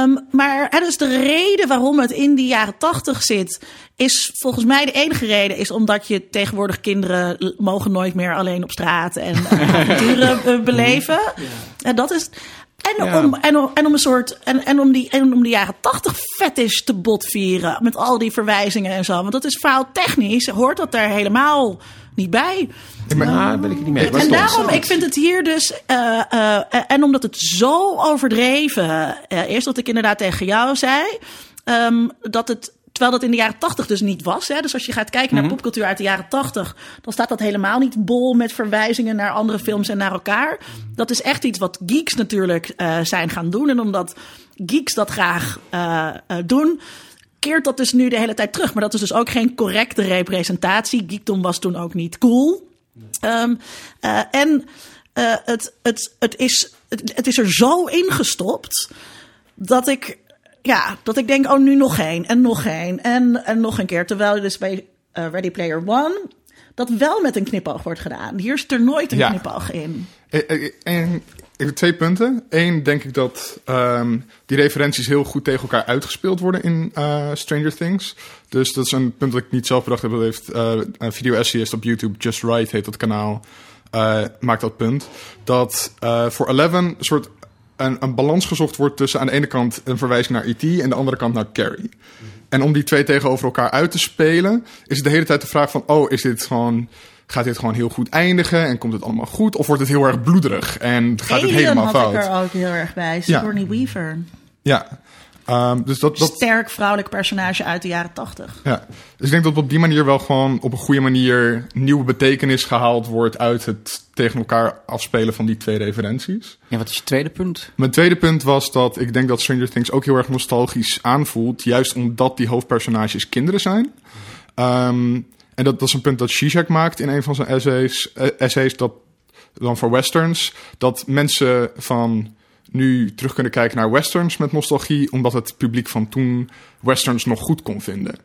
Um, maar hè, dus de reden waarom het in die jaren 80 zit... is volgens mij de enige reden... is omdat je tegenwoordig kinderen mogen nooit meer alleen op straat... en uh, avonturen uh, beleven. Ja. En dat is... En, ja. om, en, om, en om een soort. En, en, om die, en om de jaren tachtig fetish te botvieren. Met al die verwijzingen en zo. Want dat is technisch Hoort dat er helemaal niet bij. Ja, maar nou, ben ik het niet mee. En daarom, ik vind het hier dus. Uh, uh, en omdat het zo overdreven. Uh, eerst wat ik inderdaad tegen jou zei. Um, dat het Terwijl dat in de jaren tachtig dus niet was. Hè? Dus als je gaat kijken naar mm -hmm. popcultuur uit de jaren tachtig... dan staat dat helemaal niet bol met verwijzingen naar andere films en naar elkaar. Dat is echt iets wat geeks natuurlijk uh, zijn gaan doen. En omdat geeks dat graag uh, uh, doen... keert dat dus nu de hele tijd terug. Maar dat is dus ook geen correcte representatie. Geekdom was toen ook niet cool. Um, en het, het, het, is, het, het is er zo ingestopt... dat ik ja, dat ik denk, oh, nu nog één en nog één en, en nog een keer. Terwijl je dus bij uh, Ready Player One dat wel met een knipoog wordt gedaan. Hier is er nooit een ja. knipoog in. En, en, en, twee punten. Eén, denk ik dat um, die referenties heel goed tegen elkaar uitgespeeld worden in uh, Stranger Things. Dus dat is een punt dat ik niet zelf bedacht heb. Dat heeft uh, een video-essayist op YouTube, Just Right heet dat kanaal, maakt dat punt. Dat voor Eleven een soort een, een, balans gezocht wordt tussen aan de ene kant een verwijzing naar E.T. en aan de andere kant naar Carrie. En om die twee tegenover elkaar uit te spelen, is het de hele tijd de vraag van: oh, is dit gewoon. Gaat dit gewoon heel goed eindigen en komt het allemaal goed? Of wordt het heel erg bloederig en gaat Alien het helemaal had fout? ik er ook heel erg bij. Sigourney ja. Weaver. Ja. Um, dus dat, dat... Sterk vrouwelijk personage uit de jaren tachtig. Ja, dus ik denk dat op die manier wel gewoon op een goede manier nieuwe betekenis gehaald wordt uit het tegen elkaar afspelen van die twee referenties. Ja, wat is je tweede punt? Mijn tweede punt was dat ik denk dat Stranger Things ook heel erg nostalgisch aanvoelt, juist omdat die hoofdpersonages kinderen zijn. Um, en dat, dat is een punt dat Zizek maakt in een van zijn essays, uh, essays dat dan voor westerns, dat mensen van nu terug kunnen kijken naar westerns met nostalgie, omdat het publiek van toen westerns nog goed kon vinden.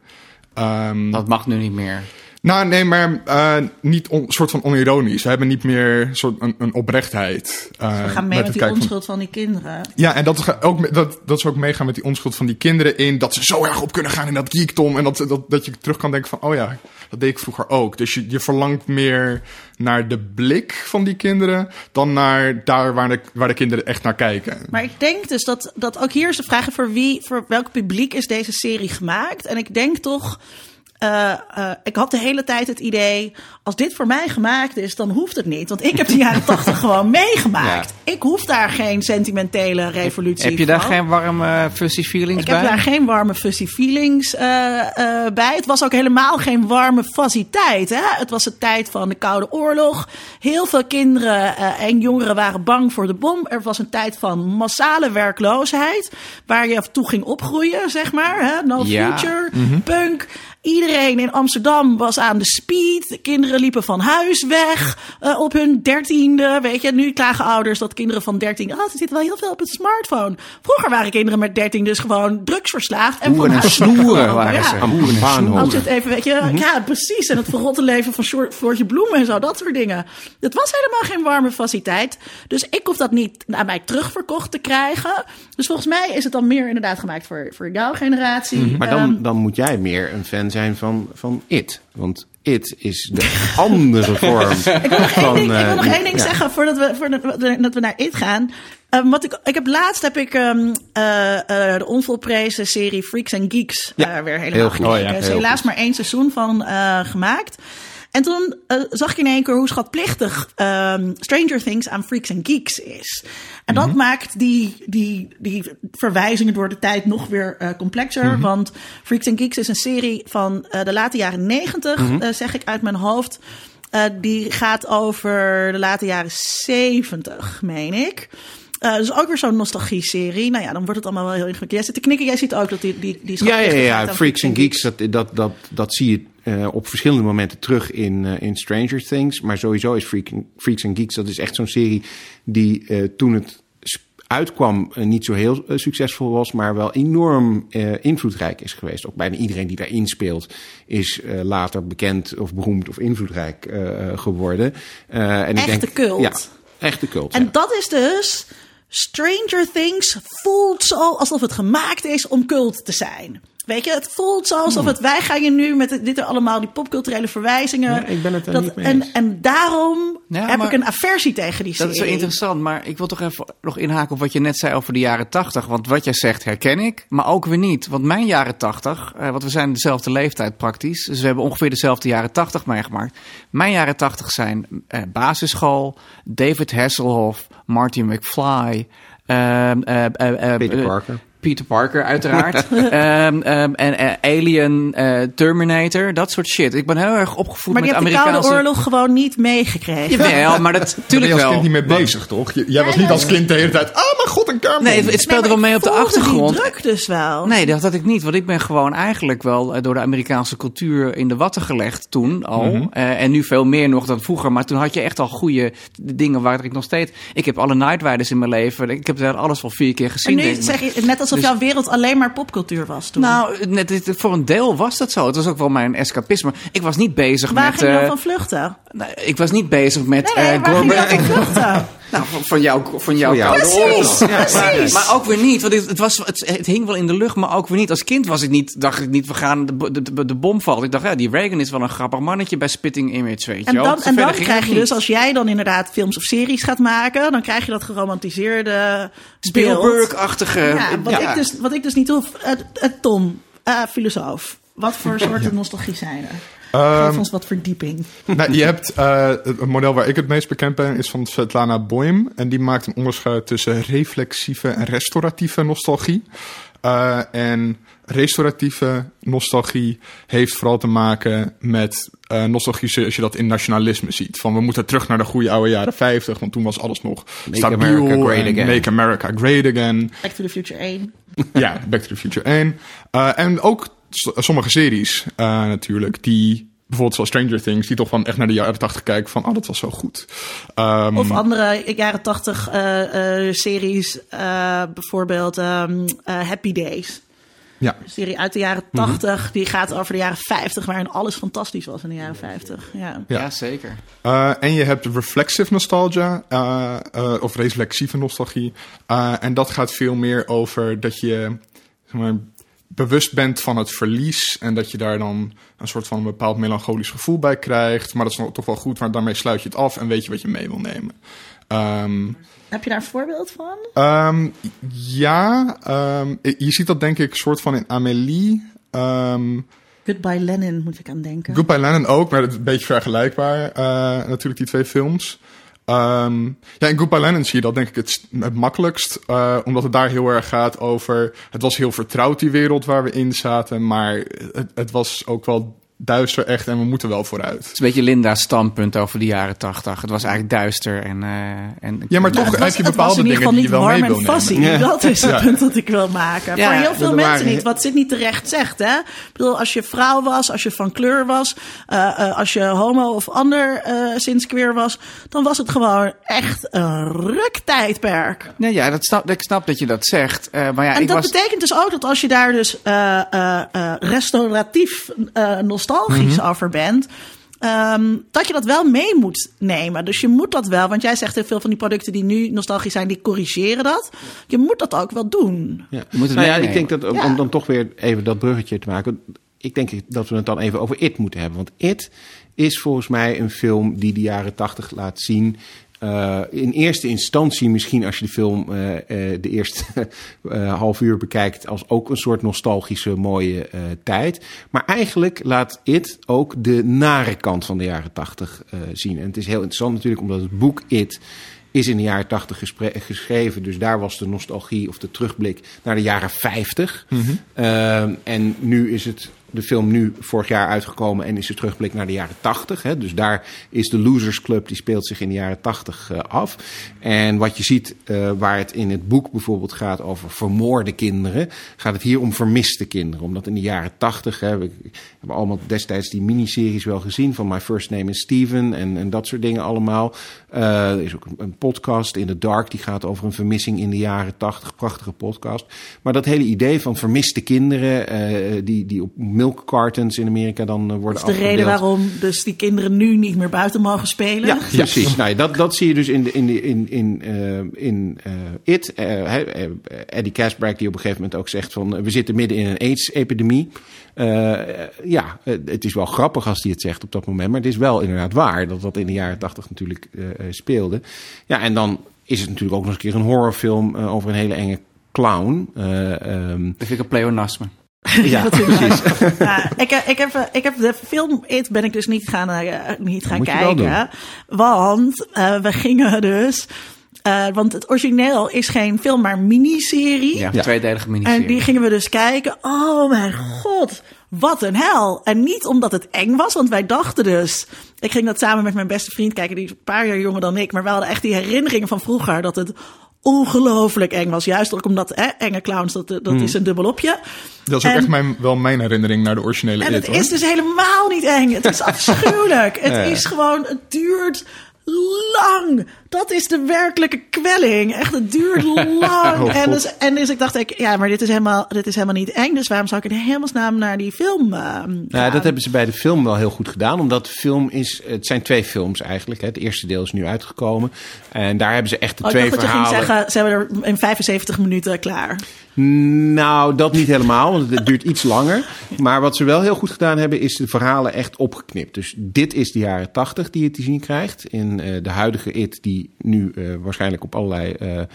Um, dat mag nu niet meer. Nou, nee, maar eh, niet een soort van onironisch. We hebben niet meer soort een, een oprechtheid. eh, We gaan mee het met die van- onschuld van die kinderen. Ja, en dat, ook, dat, dat is ook meegaan met die onschuld van die kinderen in. Dat ze zo erg op kunnen gaan in dat geekdom. En dat, dat, dat je terug kan denken van, oh ja, dat deed ik vroeger ook. Dus je, je verlangt meer naar de blik van die kinderen... dan naar daar waar de, waar de kinderen echt naar kijken. Maar ik denk dus dat, dat ook hier is de vraag voor wie, voor welk publiek is deze serie gemaakt. En ik denk toch, eh, eh, ik had de hele tijd het idee, als dit voor mij gemaakt is, dan hoeft het niet. Want ik heb de jaren tachtig gewoon meegemaakt. Ik hoef daar geen sentimentele revolutie Heb je daar van. geen warme fuzzy feelings Ik bij? heb daar geen warme fuzzy feelings bij. Het was ook helemaal geen warme fuzzy tijd. Hè? Het was de tijd van de Koude Oorlog. Heel veel kinderen eh, en jongeren waren bang voor de bom. Er was een tijd van massale werkloosheid. Waar je toe ging opgroeien, zeg maar. Hè? No Ja. future, punk. Iedereen in Amsterdam was aan de speed. De kinderen liepen van huis weg eh, op hun dertiende. Weet je, nu klagen ouders dat kinderen van dertien... Oh, ze zitten wel heel veel op het smartphone. Vroeger waren kinderen met dertien dus gewoon drugsverslaafd. En van Hoeren en snoeren waren Ja. ze. Boeren. Als je het even, weet je, ja, precies. En het verrotte leven van Floortje Bloemen en zo, dat soort dingen. Het was helemaal geen warme faciliteit. Dus ik hoef dat niet naar mij terugverkocht te krijgen. Dus volgens mij is het dan meer inderdaad gemaakt voor, voor jouw generatie. Maar Ehm, dan, dan moet jij meer een fan zijn van, van It. Want It is de andere vorm Ik wil nog één van... ding, ik wil eh, nog één ding ja. zeggen voordat we, voordat we, dat we naar IT gaan. Ehm, wat ik, ik heb laatst heb ik ehm, eh, eh, de onvolprezen serie Freaks and Geeks Ja, eh, weer helemaal heel goed. gekeken. Oh ja, is heel helaas goed. maar één seizoen van eh, gemaakt. En toen eh, zag ik in één keer hoe schatplichtig ehm, Stranger Things aan Freaks and Geeks is. En Mhm. dat maakt die, die, die verwijzingen door de tijd nog weer eh, complexer. Mhm. Want Freaks and Geeks is een serie van eh, de late jaren negentig, Mhm. eh, zeg ik uit mijn hoofd. Die gaat over de late jaren zeventig, meen ik. Eh, dus ook weer zo'n nostalgie-serie. Nou ja, dan wordt het allemaal wel heel ingewikkeld. Jij zit te knikken, jij ziet ook dat die, die, die Ja, ja, ja, Freaks and Geeks, dat, dat, dat, dat zie je eh, op verschillende momenten terug in, eh, in Stranger Things. Maar sowieso is Freak, Freaks and Geeks, dat is echt zo'n serie die toen het uitkwam niet zo heel succesvol was, maar wel enorm invloedrijk is geweest. Ook bijna iedereen die daarin speelt is later bekend of beroemd of invloedrijk geworden. En ik Echte denk, cult. Ja, echte cult. En ja. dat is dus. Stranger Things voelt zo alsof het gemaakt is om cult te zijn. Weet je, het voelt zo alsof het. Wij gaan je nu met dit er allemaal, die popculturele verwijzingen. Ja, ik ben het er dat, niet mee en, eens. en daarom Ja, heb maar- ik een aversie tegen die Dat serie. is zo interessant, maar ik wil toch even nog inhaken op wat je net zei over de jaren tachtig. Want wat jij zegt herken ik, maar ook weer niet. Want mijn jaren tachtig, eh, want we zijn dezelfde leeftijd praktisch. Dus we hebben ongeveer dezelfde jaren tachtig meegemaakt. Mijn jaren tachtig zijn eh, basisschool, David Hasselhoff, Marty McFly... ehm, eh, eh, eh, Peter Parker. Peter Parker, uiteraard. Ehm, ehm, en eh, Alien, eh, Terminator, dat soort shit. Ik ben heel erg opgevoed maar met die hebt de Amerikaanse... Koude Oorlog gewoon niet meegekregen. Jawel, maar dat Daar ben tuurlijk je als wel. kind niet mee bezig, toch? Je- jij was niet als kind de hele tijd... Oh mijn god, een kamer. Nee, het, speelde wel mee op de Die achtergrond. druk dus wel. Nee, dat had ik niet. Want ik ben gewoon eigenlijk wel eh, door de Amerikaanse cultuur in de watten gelegd toen al. Eh, en nu veel meer nog dan vroeger. Maar toen had je echt al goede dingen waar ik nog steeds... Ik heb alle Night Riders in mijn leven. Ik heb daar alles wel vier keer en gezien. nu denk ik. zeg je net alsof Dus- jouw wereld alleen maar popcultuur was toen. Nou, net, voor een deel was dat zo. Het was ook wel mijn escapisme. Ik was niet bezig waar met... ging je eh, van vluchten? nee, ik was niet bezig met... Nee, nee, eh, waar ging je van vluchten? Nou, van, van jou, van jou Van jou. Koude Precies, Oorlog. precies. Maar ook weer niet, want het, het, was, het, het hing wel in de lucht, maar ook weer niet. Als kind was ik niet, dacht ik niet, we gaan, de, de, de, bom valt. Ik dacht, ja, die Reagan is wel een grappig mannetje bij Spitting Image, weet je En dan, en dan krijg het je dus, als jij dan inderdaad films of series gaat maken, dan krijg je dat geromantiseerde. Spielberg-achtige... Ja, wat, ja. Ik dus, wat ik dus niet hoef. Eh, eh, Tom, eh, filosoof. Wat voor soorten nostalgie zijn er? Ehm, Geef ons wat verdieping. Nou, je hebt uh, het model waar ik het meest bekend ben, is van Svetlana Boym. En die maakt een onderscheid tussen reflexieve en restauratieve nostalgie. Uh, en restauratieve nostalgie heeft vooral te maken met uh, nostalgie zoals je dat in nationalisme ziet. Van we moeten terug naar de goede oude jaren 50, want toen was alles nog Make stabiel. America great again. Make America great again. Back to the Future 1. ja, Back to the Future 1. Uh, en ook sommige series uh, natuurlijk, die bijvoorbeeld zoals Stranger Things, die toch van echt naar de jaren 80 kijken van, oh, dat was zo goed. Um, Of andere jaren 80 uh, uh, series, uh, bijvoorbeeld um, Happy Days. Ja. Een serie uit de jaren 80. Die gaat over de jaren 50, waarin alles fantastisch was in de jaren 50. Ja. Ja. Ja, zeker. Eh, en je hebt reflexive nostalgia, eh, eh, of reflexieve nostalgie. Eh, en dat gaat veel meer over dat je zeg maar, bewust bent van het verlies. En dat je daar dan een soort van een bepaald melancholisch gevoel bij krijgt. Maar dat is toch wel goed, maar daarmee sluit je het af en weet je wat je mee wil nemen. Ehm, Heb je daar een voorbeeld van? Ehm, ja, ehm, je ziet dat denk ik soort van in Amélie. Goodbye Lenin moet ik aan denken. Goodbye Lenin ook, maar het is een beetje vergelijkbaar. eh, natuurlijk die twee films. Ehm, ja, in Goodbye Lenin zie je dat denk ik het, het makkelijkst. eh, omdat het daar heel erg gaat over... Het was heel vertrouwd die wereld waar we in zaten. Maar het, het was ook wel duister echt en we moeten wel vooruit. Het is een beetje Linda's standpunt over de jaren 80. Het was eigenlijk duister en... eh, en Ja, maar toch was- heb je bepaalde in ieder dingen geval die je wel niet mee warm wil nemen. Ja. Dat is het Ja. punt dat ik wil maken. Ja, Voor heel veel mensen waren- niet. Wat zit niet terecht zegt. Hè? Ik bedoel, als je vrouw was, als je van kleur was, eh, eh, als je homo of ander eh sinds queer was, dan was het gewoon echt een ruktijdperk. Nee, ja, dat snap, ik snap dat je dat zegt. eh, maar ja, En ik dat was... betekent dus ook dat als je daar dus eh, eh, eh, restauratief eh, nostalgisch Mhm. over bent. ehm, dat je dat wel mee moet nemen. Dus je moet dat wel, want jij zegt heel veel van die producten die nu nostalgisch zijn, die corrigeren dat. Je moet dat ook wel doen. Ja. Je moet het nou ja, ik denk dat om, Ja. om dan toch weer even dat bruggetje te maken. Ik denk dat we het dan even over It moeten hebben. Want It is volgens mij een film die de jaren tachtig laat zien. Eh, in eerste instantie, misschien als je de film eh, eh, de eerste half uur bekijkt, als ook een soort nostalgische mooie tijd. Maar eigenlijk laat It ook de nare kant van de jaren tachtig zien. En het is heel interessant natuurlijk, omdat het boek It is in de jaren 80 gespre- geschreven. Dus daar was de nostalgie of de terugblik naar de jaren 50. Ehm, en nu is het de film nu vorig jaar uitgekomen en is de terugblik naar de jaren 80. Hè. Dus daar is de Losers Club, die speelt zich in de jaren 80 eh, af. En wat je ziet, eh, waar het in het boek bijvoorbeeld gaat over vermoorde kinderen, gaat het hier om vermiste kinderen. Omdat in de jaren 80, hè, we hebben allemaal destijds die miniseries wel gezien van My First Name is Steven en, en dat soort dingen allemaal. Eh, er is ook een, een podcast in the Dark die gaat over een vermissing in de jaren 80. Prachtige podcast. Maar dat hele idee van vermiste kinderen die, die op milk cartons in Amerika dan eh, worden Dat is de reden waarom dus die kinderen nu niet meer buiten mogen spelen. Ja, precies. Nou, ja, dat, dat zie je dus in, de, in, de, in, in, eh, in eh, It. Eddie Casbrack die op een gegeven moment ook zegt van... we zitten midden in een AIDS-epidemie. Ja, het is wel grappig als hij het zegt op dat moment. Maar het is wel inderdaad waar dat dat in de jaren tachtig natuurlijk speelde. Ja, en dan is het natuurlijk ook nog eens een keer een horrorfilm... over een hele enge clown. Eh, ehm, Dat vind ik een pleonasme. Ja, precies. Ja, ik, heb- ik, heb, ik heb de film It ben ik dus niet gaan, eh, niet gaan moet je wel kijken. Want eh, we gingen dus... eh, want het origineel is geen film, maar miniserie. Ja, Ja. tweedelige miniserie. En die gingen we dus kijken. Oh mijn god, wat een hel. En niet omdat het eng was, want wij dachten dus... Ik ging dat samen met mijn beste vriend kijken, die is een paar jaar jonger dan ik. Maar we hadden echt die herinneringen van vroeger dat het ongelooflijk eng was. Juist ook omdat hè, enge clowns, dat, dat is een dubbelopje. Dat is ook En- echt mijn, wel mijn herinnering naar de originele En het is dus helemaal niet eng. Het is afschuwelijk. Het is gewoon, het duurt lang. Dat is de werkelijke kwelling. Echt, het duurt lang. Oh, en, dus, en dus ik dacht, ik, ja, maar dit is, helemaal, dit is helemaal niet eng. Dus waarom zou ik in hemelsnaam naar die film ehm, Ja, dat hebben ze bij de film wel heel goed gedaan. Omdat de film is. Het zijn twee films eigenlijk. Hè. Het eerste deel is nu uitgekomen. En daar hebben ze echt de Oh, twee dacht dat je ging verhalen. zeggen, ze hebben er in 75 minuten klaar. Nou, dat niet helemaal, want het duurt iets langer. Maar wat ze wel heel goed gedaan hebben, is de verhalen echt opgeknipt. Dus dit is de jaren tachtig die je te zien krijgt. In eh, de huidige IT, die nu eh, waarschijnlijk op allerlei eh, eh,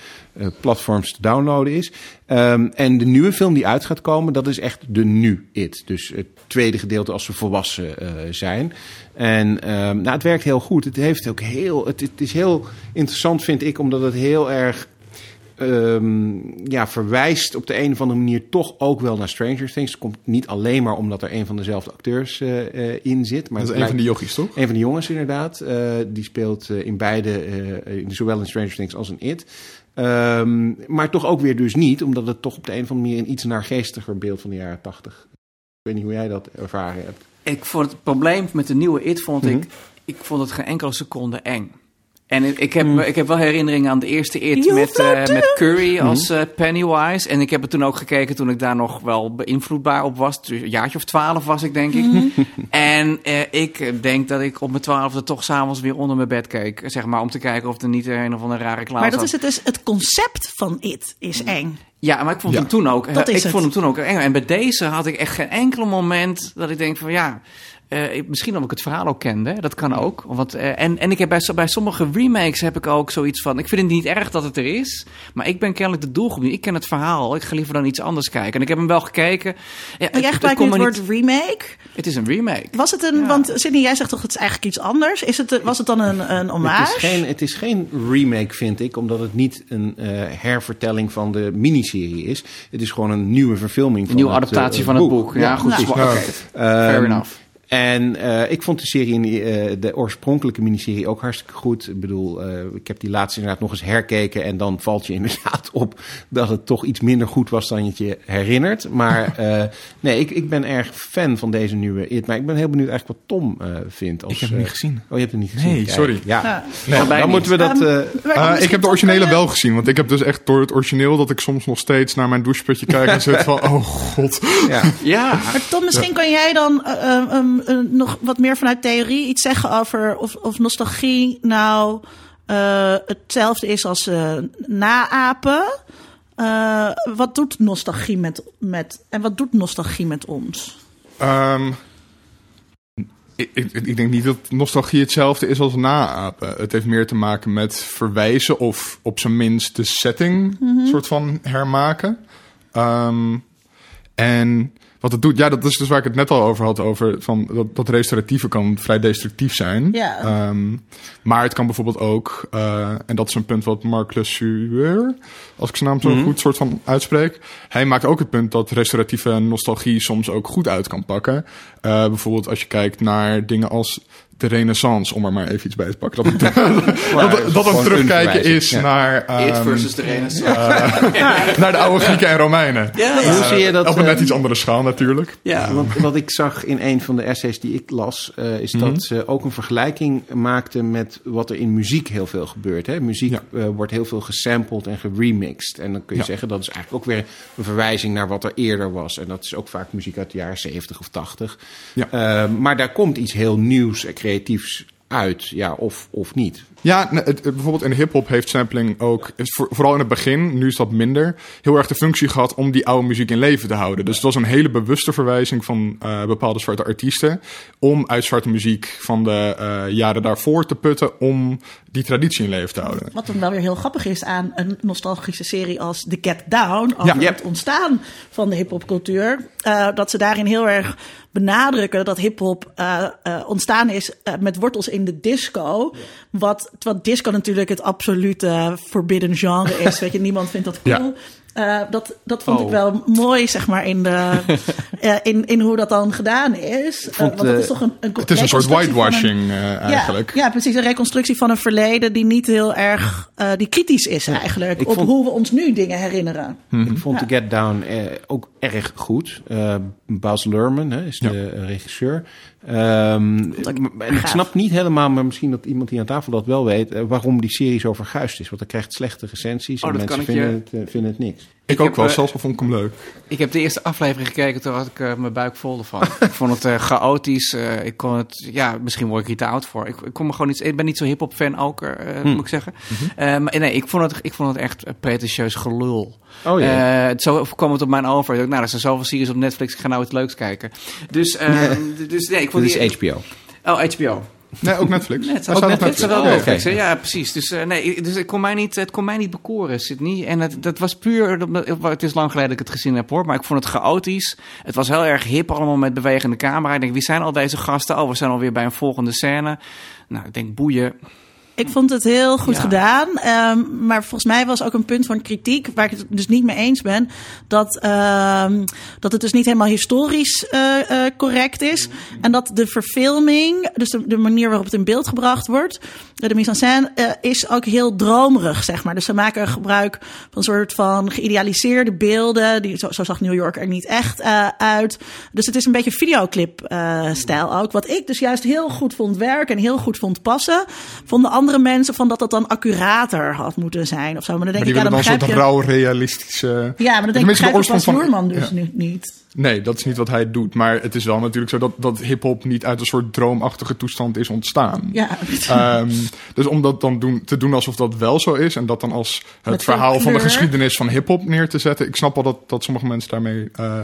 platforms te downloaden is. Ehm, en de nieuwe film die uit gaat komen, dat is echt de nu IT. Dus het tweede gedeelte als ze volwassen zijn. En ehm, nou, het werkt heel goed. Het, heeft ook heel, het, het is heel interessant, vind ik, omdat het heel erg ehm, ja, verwijst op de een of andere manier toch ook wel naar Stranger Things. Het komt niet alleen maar omdat er een van dezelfde acteurs eh, eh, in zit. Maar Dat is een van lijkt- yogis, toch? een van de jongens inderdaad. eh, die speelt eh, in beide, eh, in, zowel in Stranger Things als in It. Ehm, maar toch ook weer dus niet, omdat het toch op de een of andere manier een iets naargeestiger beeld van de jaren tachtig. Ik weet niet hoe jij dat ervaren hebt. Ik vond het probleem met de nieuwe It, vond Mhm. ik, ik vond het geen enkele seconde eng. En ik- heb, Hmm. ik heb wel herinneringen aan de eerste It met, eh, met Curry Hmm. als eh, Pennywise. En ik heb het toen ook gekeken toen ik daar nog wel beïnvloedbaar op was. Dus Een jaartje of twaalf was ik, denk ik. Mhm. En eh, ik denk dat ik op mijn twaalfde toch s'avonds weer onder mijn bed keek. Zeg maar, om te kijken of er niet een of andere rare clown Maar dat is het, dus, het concept van It is eng. Ja, maar ik vond Ja. hem toen ook. Dat is ik het. vond hem toen ook eng. En bij deze had ik echt geen enkel moment dat ik denk van ja. Eh, misschien omdat ik het verhaal ook kende, dat kan ook. Want, eh, en, en ik heb bij, bij sommige remakes heb ik ook zoiets van... Ik vind het niet erg dat het er is, maar ik ben kennelijk de doelgroep niet. Ik ken het verhaal, ik ga liever dan iets anders kijken. En ik heb hem wel gekeken. Ja, En jij gebruikt nu het woord remake. Het is een remake. Was het een, want Sidney, jij zegt toch het is eigenlijk iets anders. Is het, was het dan een, een Het is, geen, het is geen remake, vind ik, omdat het niet een eh, hervertelling van de miniserie is. Het is gewoon een nieuwe verfilming Een van nieuwe het, adaptatie van het boek. Ja, goed. Nou. Nou, fair Ehm, enough. En eh, ik vond de serie, in die, eh, de oorspronkelijke miniserie ook hartstikke goed. Ik bedoel, eh, ik heb die laatste inderdaad nog eens herkeken. En dan valt je inderdaad op dat het toch iets minder goed was dan je het je herinnert. Maar eh, nee, ik, ik ben erg fan van deze nieuwe It. Maar ik ben heel benieuwd eigenlijk wat Tom eh, vindt. Als, Ik heb hem niet gezien. Oh, je hebt hem niet gezien? Nee, Kijk, sorry. Ja, Ja. Nee. Allebei dan moeten we dat... Ehm, eh, Eh, ik heb de originele wel gezien, want ik heb dus echt door het origineel dat ik soms nog steeds naar mijn doucheputje kijk en zit van, oh god. ja. Ja, Maar Tom, misschien kan jij dan eh, eh, um, eh, nog wat meer vanuit theorie iets zeggen over of, of nostalgie nou eh, hetzelfde is als eh naapen. Wat doet nostalgie met, met en wat doet nostalgie met ons? Ehm, ik, ik, ik denk niet dat nostalgie hetzelfde is als naapen. Het heeft meer te maken met verwijzen of op zijn minst de setting soort van hermaken. Ehm, en wat het doet, ja, dat is dus waar ik het net al over had. Over van dat, dat restauratieve kan vrij destructief zijn. Ja. Ehm, maar het kan bijvoorbeeld ook, eh, en dat is een punt wat Marc Le Sueur, als ik zijn naam zo goed soort van uitspreek. Hij maakt ook het punt dat restauratieve nostalgie soms ook goed uit kan pakken. Eh, bijvoorbeeld als je kijkt naar dingen als de renaissance, om er maar even iets bij te pakken. Dat, dat, dat, dat gewoon een terugkijken is ja. naar, It ehm, versus de Renaissance. naar de oude Grieken en Romeinen. Ja, Hoe zie je dat? Op een eh, net iets andere schaal natuurlijk. ja. Want wat ik zag in een van de essays die ik las, eh, is dat ze ook een vergelijking maakten met wat er in muziek heel veel gebeurt. Hè? Muziek Ja. eh, wordt heel veel gesampled en geremixed. En dan kun je Ja. zeggen dat is eigenlijk ook weer een verwijzing naar wat er eerder was. En dat is ook vaak muziek uit de jaren 70 of 80. Ja. Eh, maar daar komt iets heel nieuws en creatiefs uit, ja, of, of niet. Ja, het, het- bijvoorbeeld in hip-hop heeft sampling ook, vooral in het begin, nu is dat minder, heel erg de functie gehad om die oude muziek in leven te houden. Dus het was een hele bewuste verwijzing van eh, bepaalde zwarte artiesten om uit zwarte muziek van de eh, jaren daarvoor te putten om die traditie in leven te houden. Wat dan wel weer heel grappig is aan een nostalgische serie als The Get Down, over Ja. het ontstaan van de hip-hopcultuur, eh, dat ze daarin heel erg benadrukken dat hip-hop eh, eh, ontstaan is eh, met wortels in de disco. Wat, terwijl disco natuurlijk het absolute forbidden genre is. Weet je, niemand vindt dat cool. Ja. Eh, dat, dat vond Oh. ik wel mooi, zeg maar, in, de, eh, in, in hoe dat dan gedaan is. Eh, vond, want dat is toch een, een Het is een soort een- whitewashing eigenlijk. ja, ja, precies. Een reconstructie van een verleden die niet heel erg uh, die kritisch is eigenlijk. ik op vond- hoe we ons nu dingen herinneren. Ik vond The Get Down ook erg goed. Eh Baz Luhrmann hè, is Ja. de regisseur. Ehm, en ik snap niet helemaal, maar misschien dat iemand hier aan tafel dat wel weet, eh, waarom die serie zo verguisd is. Want hij krijgt slechte recensies Oh, en mensen vinden, het, eh, vinden het niks. Ik, ook heb, wel, eh, zelfs al vond ik hem leuk. Ik heb de eerste aflevering gekeken, toen had ik eh, mijn buik vol ervan. ik vond het eh, chaotisch. ik kon het, ja, misschien word ik hier te oud voor. Ik, ik, kon me gewoon niet, ik ben niet zo hip-hop fan ook, eh, moet ik zeggen. Eh, maar nee, ik vond het, ik vond het echt pretentieus gelul. Oh ja. Zo kwam het op mijn over. Ik dacht, Nou, er zijn zoveel series op Netflix, ik ga nou iets leuks kijken. Dus, d- dus nee, ik vond Dit die... HBO. Oh, HBO. Nee, ook Netflix. Is ook Netflix. Netflix. Oh, Netflix? Ja, precies. Dus, eh, nee, dus het, kon mij niet, het kon mij niet bekoren, Sydney. En het, dat was puur... Het is lang geleden dat ik het gezien heb, hoor. Maar ik vond het chaotisch. Het was heel erg hip, allemaal met bewegende camera. Ik denk, wie zijn al deze gasten? Oh, we zijn alweer bij een volgende scène. Nou, ik denk, boeien. Ik vond het heel goed Ja. gedaan. ehm, maar volgens mij was ook een punt van kritiek, waar ik het dus niet mee eens ben, dat, ehm, dat het dus niet helemaal historisch eh, eh, correct is. En dat de verfilming, dus de, de manier waarop het in beeld gebracht wordt, de mise en scène, eh, is ook heel dromerig, zeg maar. Dus ze maken gebruik van een soort van geïdealiseerde beelden. Die, zo, zo zag New York er niet echt uit. Dus het is een beetje videoclip-stijl ook. Wat ik dus juist heel goed vond werken en heel goed vond passen. Vonden andere andere mensen van dat dat dan accurater had moeten zijn of zo. Maar dan denk Maar die ik, ja, dan dan een je... rauw realistische... Ja, maar dan denk ik, Tenminste, de van- dus Ja. nu niet. Nee, dat is niet wat hij doet. Maar het is wel natuurlijk zo dat, dat hip-hop niet uit een soort droomachtige toestand is ontstaan. Ja, Ehm, dus om dat dan doen, te doen alsof dat wel zo is en dat dan als het Met verhaal van de geschiedenis van hip-hop neer te zetten. Ik snap wel dat, dat sommige mensen daarmee eh,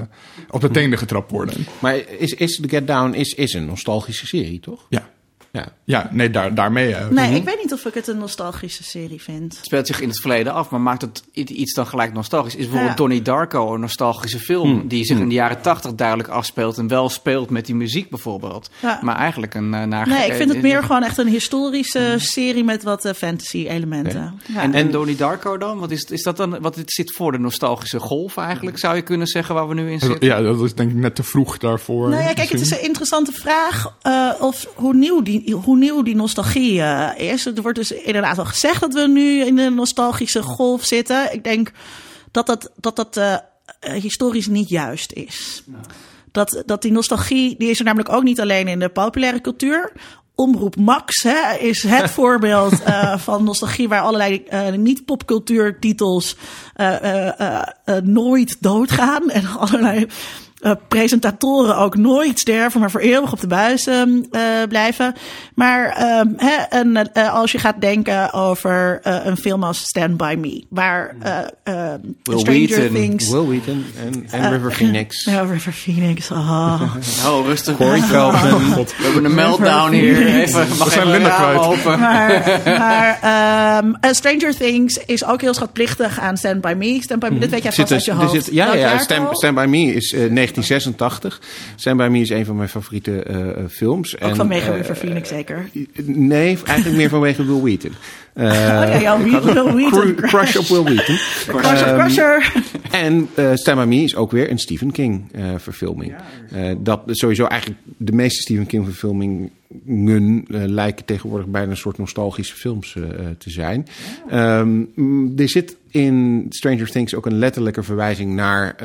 op de tenen getrapt worden. Maar is, is The Get Down is, is een nostalgische serie, toch? Ja, Ja. ja nee, daar, daarmee. eh. nee, ik weet niet of ik het een nostalgische serie vind. Het speelt zich in het verleden af, maar maakt het iets dan gelijk nostalgisch. Is bijvoorbeeld Ja. Donnie Darko een nostalgische film die zich in de jaren tachtig duidelijk afspeelt en wel speelt met die muziek bijvoorbeeld. Ja. Maar eigenlijk een uh, naar. Nee, ik vind het meer gewoon echt een historische serie met wat eh, fantasy-elementen. Ja. En, en Donnie Darko dan? Wat is, is dat dan? Wat het zit voor de nostalgische golf eigenlijk, zou je kunnen zeggen waar we nu in zitten? Ja, dat is denk ik net te vroeg daarvoor. Nou ja, kijk, het is een interessante vraag eh, of hoe nieuw die, hoe nieuw die nostalgie eh, is. Er wordt dus inderdaad al gezegd dat we nu in een nostalgische golf zitten. Ik denk dat dat, dat, dat eh, eh, historisch niet juist is. Dat, dat die nostalgie, die is er namelijk ook niet alleen in de populaire cultuur. Omroep Max hè, is het voorbeeld van nostalgie waar allerlei eh, niet-popcultuurtitels eh, nooit doodgaan. En allerlei eh, presentatoren ook nooit sterven, maar voor eeuwig op de buis ehm, eh, blijven. Maar ehm, hè, en, eh, als je gaat denken over eh, een film als Stand By Me, waar Will Stranger Wheaton, Things... Will Wheaton en, en River Phoenix. Ja, River Phoenix. Oh, rustig. Corey Feldman. We hebben een meltdown hier. Even, mag zijn even kwijt. open. Maar, maar ehm, eh, Stranger Things is ook heel schatplichtig aan Stand By Me. Stand By Me, dit weet jij Zit vast er- uit je hoofd. zit- ja, ja, jaar Stand? Stand By Me is eh, 1986. Stand By Me is een van mijn favoriete eh, eh, films. Ook En, vanwege eh, River Phoenix zeker. Nee, eigenlijk meer vanwege Will Wheaton. Oh ja, ja, Will, Will Wheaton. cru- crush op Will Wheaton. Crusher, Ehm, Crusher. En eh Stand By Me is ook weer een Stephen King eh, verfilming. Eh, dat sowieso eigenlijk de meeste Stephen King verfilmingen lijken tegenwoordig bijna een soort nostalgische films te zijn. Ehm, er zit in Stranger Things ook een letterlijke verwijzing naar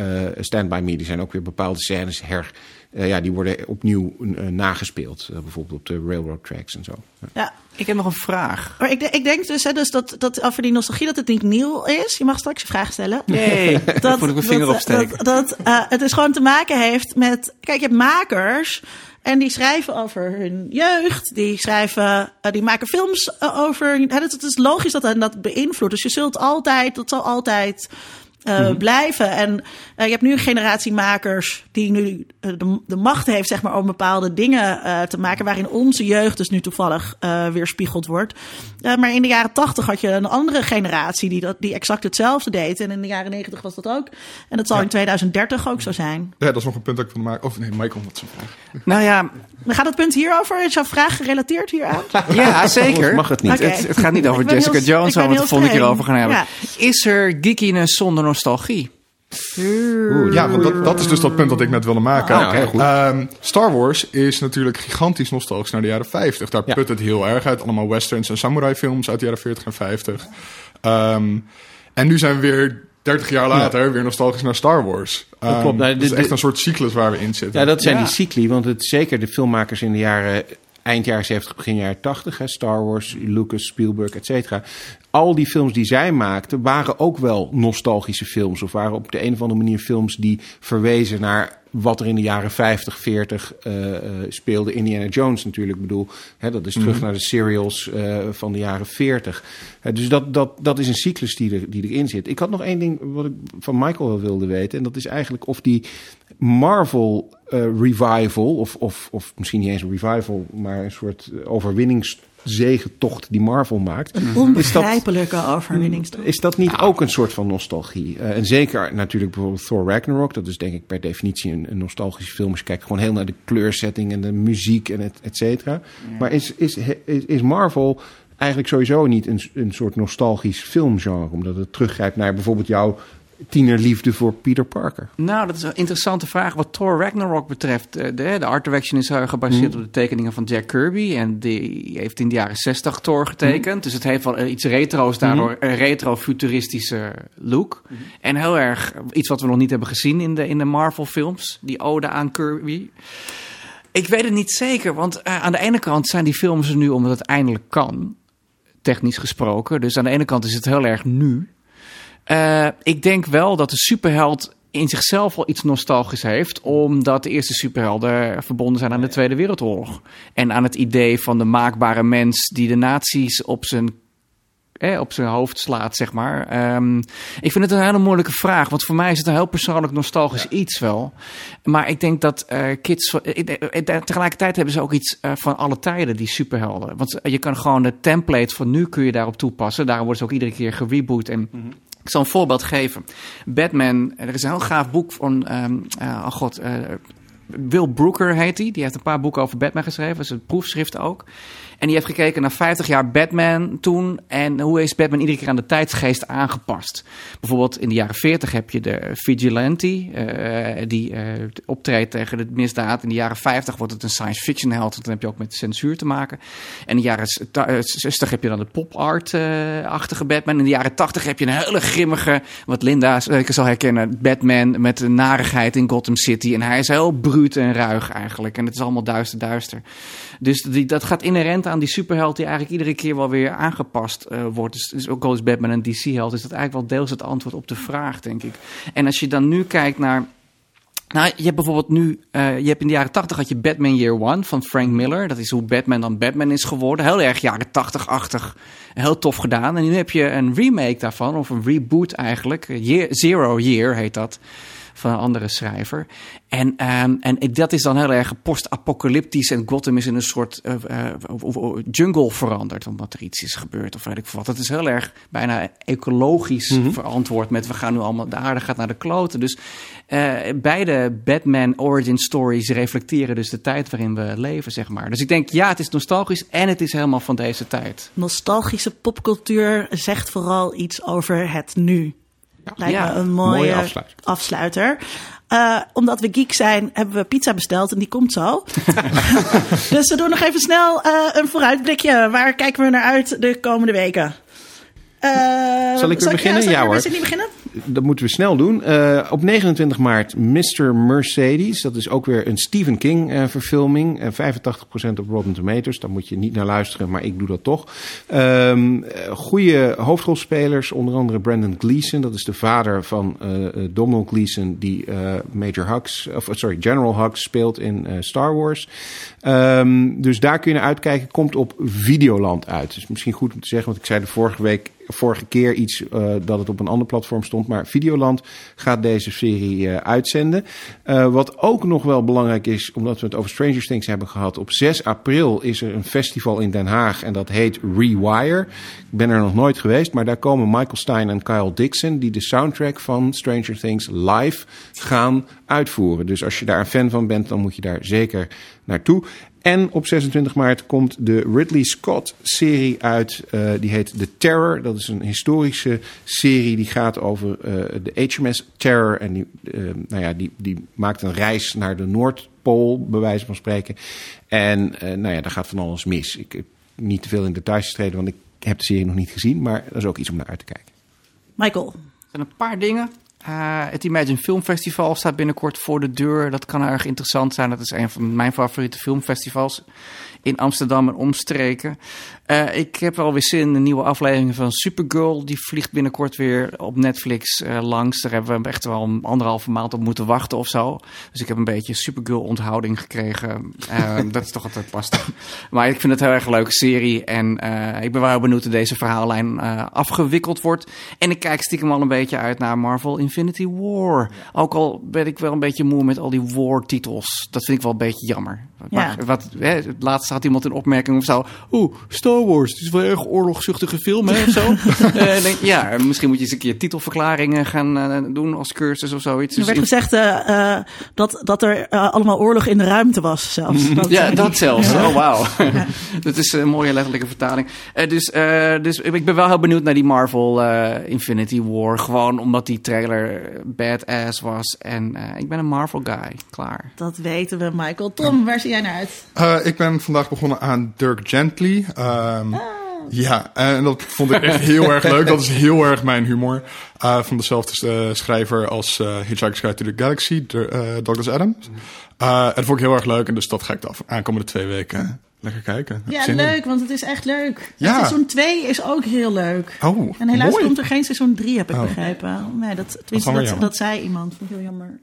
Stand By Me. Er zijn ook weer bepaalde scènes her... ja, die worden opnieuw nagespeeld. Bijvoorbeeld op de railroad tracks en zo. Ja. Ik heb nog een vraag. Maar ik, ik denk dus, hè, dus dat, dat over die nostalgie dat het niet nieuw is. Je mag straks je vraag stellen. Nee, dat, moet ik mijn vinger dat, opsteken. Dat, dat eh, het is gewoon te maken heeft met. Kijk, je hebt makers. En die schrijven over hun jeugd. Die schrijven, eh, die maken films eh, over. Het, het is logisch dat hen dat beïnvloedt. Dus je zult altijd, dat zal altijd eh, blijven. En eh, je hebt nu een generatie makers die nu eh, de, de macht heeft, zeg maar, om bepaalde dingen eh, te maken. Waarin onze jeugd dus nu toevallig eh weerspiegeld wordt. Eh, maar in de jaren tachtig had je een andere generatie die, dat, die exact hetzelfde deed. En in de jaren negentig was dat ook. En dat zal in 2030 ook zo zijn. Ja, dat is nog een punt dat ik wilde maken. Of nee, Michael had zijn vraag. Nou ja, Maar gaat het punt hierover? Is jouw vraag gerelateerd hieraan? ja zeker. Mag het niet. Het, het gaat niet over Jessica heel- Jones, waar we het de volgende keer over gaan hebben. Ja. Is er geekiness zonder nostalgie? Ja, want dat, dat is dus dat punt dat ik net wilde maken. Ah, goed. Ehm, Star Wars is natuurlijk gigantisch nostalgisch naar de jaren 50. Daar Ja. put het heel erg uit. Allemaal westerns en samurai films uit de jaren 40 en 50. Ehm, en nu zijn we weer 30 jaar later weer nostalgisch naar Star Wars. Ehm, klopt. Nou, dat is echt een soort cyclus waar we in zitten. Ja, dat zijn Ja. die cycli, want het, zeker de filmmakers in de jaren, eind jaren 70, begin jaren 80, hè, Star Wars, Lucas, Spielberg, et cetera. Al die films die zij maakten waren ook wel nostalgische films. Of waren op de een of andere manier films die verwezen naar wat er in de jaren 50, 40 eh, eh, speelde. Indiana Jones natuurlijk, ik bedoel, hè, dat is terug naar de serials eh, van de jaren 40. Eh, dus dat, dat, dat is een cyclus die, er, die erin zit. Ik had nog één ding wat ik van Michael wel wilde weten. En dat is eigenlijk of die Marvel revival, of, of, of misschien niet eens een revival, maar een soort eh, overwinningszegentocht die Marvel maakt. Een Is dat, onbegrijpelijke overwinningstocht. is dat niet ook een soort van nostalgie? Eh, en zeker natuurlijk bijvoorbeeld Thor Ragnarok. Dat is denk ik per definitie een, een nostalgische film. Als je kijkt gewoon heel naar de kleursetting en de muziek en et, et cetera. Maar is, is, is, is Marvel eigenlijk sowieso niet een, een soort nostalgisch filmgenre? Omdat het teruggrijpt naar bijvoorbeeld jouw tienerliefde voor Peter Parker. Nou, dat is een interessante vraag. Wat Thor Ragnarok betreft, eh, de, de art direction is uh, gebaseerd op de tekeningen van Jack Kirby. En die heeft in de jaren 60 Thor getekend. Dus het heeft wel eh, iets retro's, daardoor een retro-futuristische look. En heel erg iets wat we nog niet hebben gezien in de, in de Marvel-films. Die ode aan Kirby. Ik weet het niet zeker, want eh, aan de ene kant zijn die films er nu omdat het eindelijk kan. technisch gesproken. Dus aan de ene kant is het heel erg nu. Uh, ik denk wel dat de superheld in zichzelf wel iets nostalgisch heeft, omdat de eerste superhelden verbonden zijn aan de Tweede Wereldoorlog. En aan het idee van de maakbare mens die de nazi's op zijn eh, op zijn hoofd slaat, zeg maar. Um, ik vind het een hele moeilijke vraag, want voor mij is het een heel persoonlijk nostalgisch iets wel. Maar ik denk dat uh, kids, tegelijkertijd hebben ze ook iets uh, van alle tijden, die superhelden. Want je kan gewoon de template van nu kun je daarop toepassen. Daarom wordt ze ook iedere keer gereboot en... Mm -hmm. Ik zal een voorbeeld geven. Batman, er is een heel gaaf boek van, um, uh, oh god, uh, Will Brooker heet hij. Die heeft een paar boeken over Batman geschreven. Dat is een proefschrift ook. En die heeft gekeken naar 50 jaar Batman toen. En hoe is Batman iedere keer aan de tijdsgeest aangepast. Bijvoorbeeld in de jaren 40 heb je de vigilante. Uh, die uh, optreedt tegen de misdaad. In de jaren 50 wordt het een science fiction held. Want dan heb je ook met censuur te maken. En in de jaren 60 heb je dan de pop-art-achtige Batman. In de jaren 80 heb je een hele grimmige, wat Linda zeker zal herkennen, Batman met een narigheid in Gotham City. En hij is heel bruut en ruig eigenlijk. En het is allemaal duister, duister. Dus die, dat gaat inherent aan die superheld die eigenlijk iedere keer wel weer aangepast uh, wordt. Dus, dus, ook al is Batman een DC-held, is dat eigenlijk wel deels het antwoord op de vraag, denk ik. En als je dan nu kijkt naar nou, je hebt bijvoorbeeld nu, uh, je hebt in de jaren 80 had je Batman Year One van Frank Miller. Dat is hoe Batman dan Batman is geworden. Heel erg jaren 80-achtig. Heel tof gedaan. En nu heb je een remake daarvan, of een reboot eigenlijk. Year, Zero Year heet dat van een andere schrijver. En, um, en dat is dan heel erg post-apocalyptisch. En Gotham is in een soort uh, uh, jungle veranderd. Omdat er iets is gebeurd of weet ik wat. Dat is heel erg bijna ecologisch mm -hmm. verantwoord met we gaan nu allemaal, de aarde gaat naar de kloten. Dus uh, beide Batman origin stories reflecteren dus de tijd waarin we leven, zeg maar. Dus ik denk, ja, het is nostalgisch en het is helemaal van deze tijd. Nostalgische popcultuur zegt vooral iets over het nu. Lijkt ja, me een mooie, mooie afsluiter. afsluiter. Uh, omdat we geek zijn, hebben we pizza besteld en die komt zo. dus we doen nog even snel uh, een vooruitblikje. Waar kijken we naar uit de komende weken? Uh, zal ik weer beginnen? Ja, ja hoor. niet beginnen? Dat moeten we snel doen. Uh, op 29 maart Mr. Mercedes. Dat is ook weer een Stephen King uh, verfilming. 85% op Rotten Tomatoes. Daar moet je niet naar luisteren, maar ik doe dat toch. Um, goede hoofdrolspelers. Onder andere Brandon Gleeson. Dat is de vader van Donald Gleeson. Die Major Hux, of sorry, General Hux speelt in Star Wars. Um, dus daar kun je naar uitkijken. Komt op Videoland uit. Dus misschien goed om te zeggen, want ik zei de vorige week vorige keer iets uh, dat het op een ander platform stond. Maar Videoland gaat deze serie uh, uitzenden. Uh, wat ook nog wel belangrijk is, omdat we het over Stranger Things hebben gehad. Op 6 april is er een festival in Den Haag en dat heet Rewire. Ik ben er nog nooit geweest, maar daar komen Michael Stein en Kyle Dixon... die de soundtrack van Stranger Things live gaan uitvoeren. Dus als je daar een fan van bent, dan moet je daar zeker naartoe. En op 26 maart komt de Ridley Scott-serie uit. Uh, die heet The Terror. Dat is een historische serie die gaat over uh, de HMS Terror. En die, uh, nou ja, die, die maakt een reis naar de Noordpool, bij wijze van spreken. En nou ja, daar gaat van alles mis. Ik heb niet te veel in details getreden, want ik heb de serie nog niet gezien. Maar dat is ook iets om naar uit te kijken. Michael. Er zijn een paar dingen uh, het Imagine Film Festival staat binnenkort voor de deur. Dat kan erg interessant zijn. Dat is een van mijn favoriete filmfestivals in Amsterdam en omstreken. Uh, ik heb wel weer zin in een nieuwe aflevering van Supergirl. Die vliegt binnenkort weer op Netflix uh, langs. Daar hebben we echt wel anderhalve maand op moeten wachten of zo. Dus ik heb een beetje Supergirl onthouding gekregen. Uh, dat is toch altijd lastig. Maar ik vind het een heel erg leuke serie. En ik ben wel heel benieuwd hoe deze verhaallijn afgewikkeld wordt. En ik kijk stiekem al een beetje uit naar Marvel Infinity War. Ook al ben ik wel een beetje moe met al die war-titels. Dat vind ik wel een beetje jammer. Ja. wat, hè, laatst had iemand een opmerking of zo. Oeh, Star Wars, het is wel een erg oorlogzuchtige film, hè, of zo. uh, denk, ja, misschien moet je eens een keer titelverklaringen gaan uh, doen als cursus of zoiets. Er werd dus gezegd uh, dat, dat er allemaal oorlog in de ruimte was zelfs. Dat, ja, dat zelfs. Oh, wauw. dat is een mooie letterlijke vertaling. dus, dus ik ben wel heel benieuwd naar die Marvel Infinity War. Gewoon omdat die trailer badass was. En ik ben een Marvel guy. Klaar. Dat weten we, Michael. Tom, waar zie jij naar uit? Uh, ik ben vandaag begonnen aan Dirk Gently. Um, ah. Ja, en dat vond ik echt heel erg leuk. Dat is heel erg mijn humor. Uh, van dezelfde uh, schrijver als uh, Hitchhiker's Guide to the Galaxy, de, Douglas Adams. en dat vond ik heel erg leuk. En dus dat ga ik de aankomende twee weken Lekker kijken. Ja, in. leuk, want het is echt leuk. Ja. Seizoen 2 is ook heel leuk. Oh, En helaas mooi. komt er geen seizoen 3, heb ik Oh. begrepen. Nee, dat, dat, jammer. dat zei iemand. Vond ik heel jammer.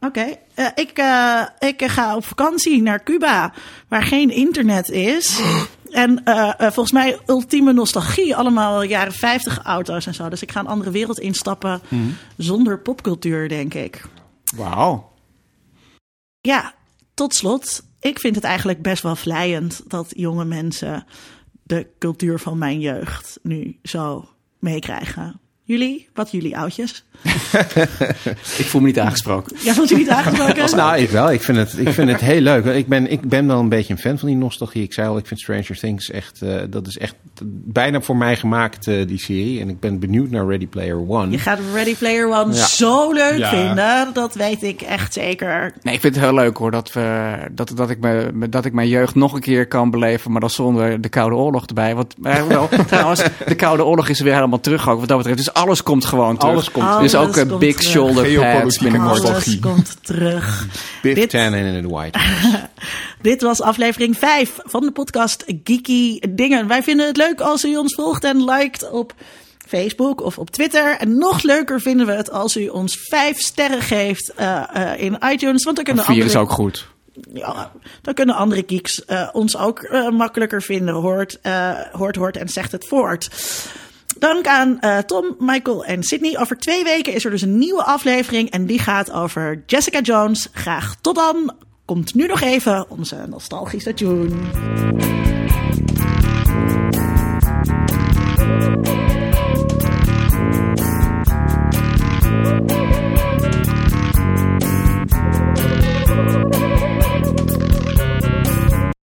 Oké, eh, ik, eh, ik ga op vakantie naar Cuba, waar geen internet is. En eh, volgens mij ultieme nostalgie, allemaal jaren 50 auto's en zo. Dus ik ga een andere wereld instappen Mhm. zonder popcultuur, denk ik. Wauw. Ja, tot slot. Ik vind het eigenlijk best wel vlijend dat jonge mensen de cultuur van mijn jeugd nu zo meekrijgen. Jullie? Wat jullie oudjes? Ik voel me niet aangesproken. Ja, vond jullie het aangesproken? Nou, ik wel. Ik vind het, ik vind het heel leuk. Ik ben, ik ben wel een beetje een fan van die nostalgie. Ik zei al, ik vind Stranger Things echt... eh, dat is echt bijna voor mij gemaakt, eh, die serie. En ik ben benieuwd naar Ready Player One. Je gaat Ready Player One Ja. zo leuk Ja. vinden. Dat weet ik echt zeker. Nee, ik vind het heel leuk hoor dat, we, dat, dat, ik me, dat ik mijn jeugd nog een keer kan beleven, maar dan zonder de Koude Oorlog erbij. Want eh, wel, trouwens, de Koude Oorlog is weer helemaal terug ook wat dat betreft. Dus alles komt gewoon terug. Alles komt terug. Dus ook Alles eh, big terug. shoulder pads nostalgie. Alles komt terug. Biff Dit- Tannen in the White. Dit was aflevering 5 van de podcast Geeky Dingen. Wij vinden het leuk als u ons volgt en liked op Facebook of op Twitter. En nog leuker vinden we het als u ons 5 sterren geeft eh, eh, in iTunes. Want dan kunnen Vier is andere, ook goed. ja, dan kunnen andere geeks eh, ons ook eh, makkelijker vinden. Hoort, eh, hoort, hoort en zegt het voort. Dank aan eh, Tom, Michael en Sydney. Over twee weken is er dus een nieuwe aflevering. En die gaat over Jessica Jones. Graag tot dan. Komt nu nog even onze nostalgische tune.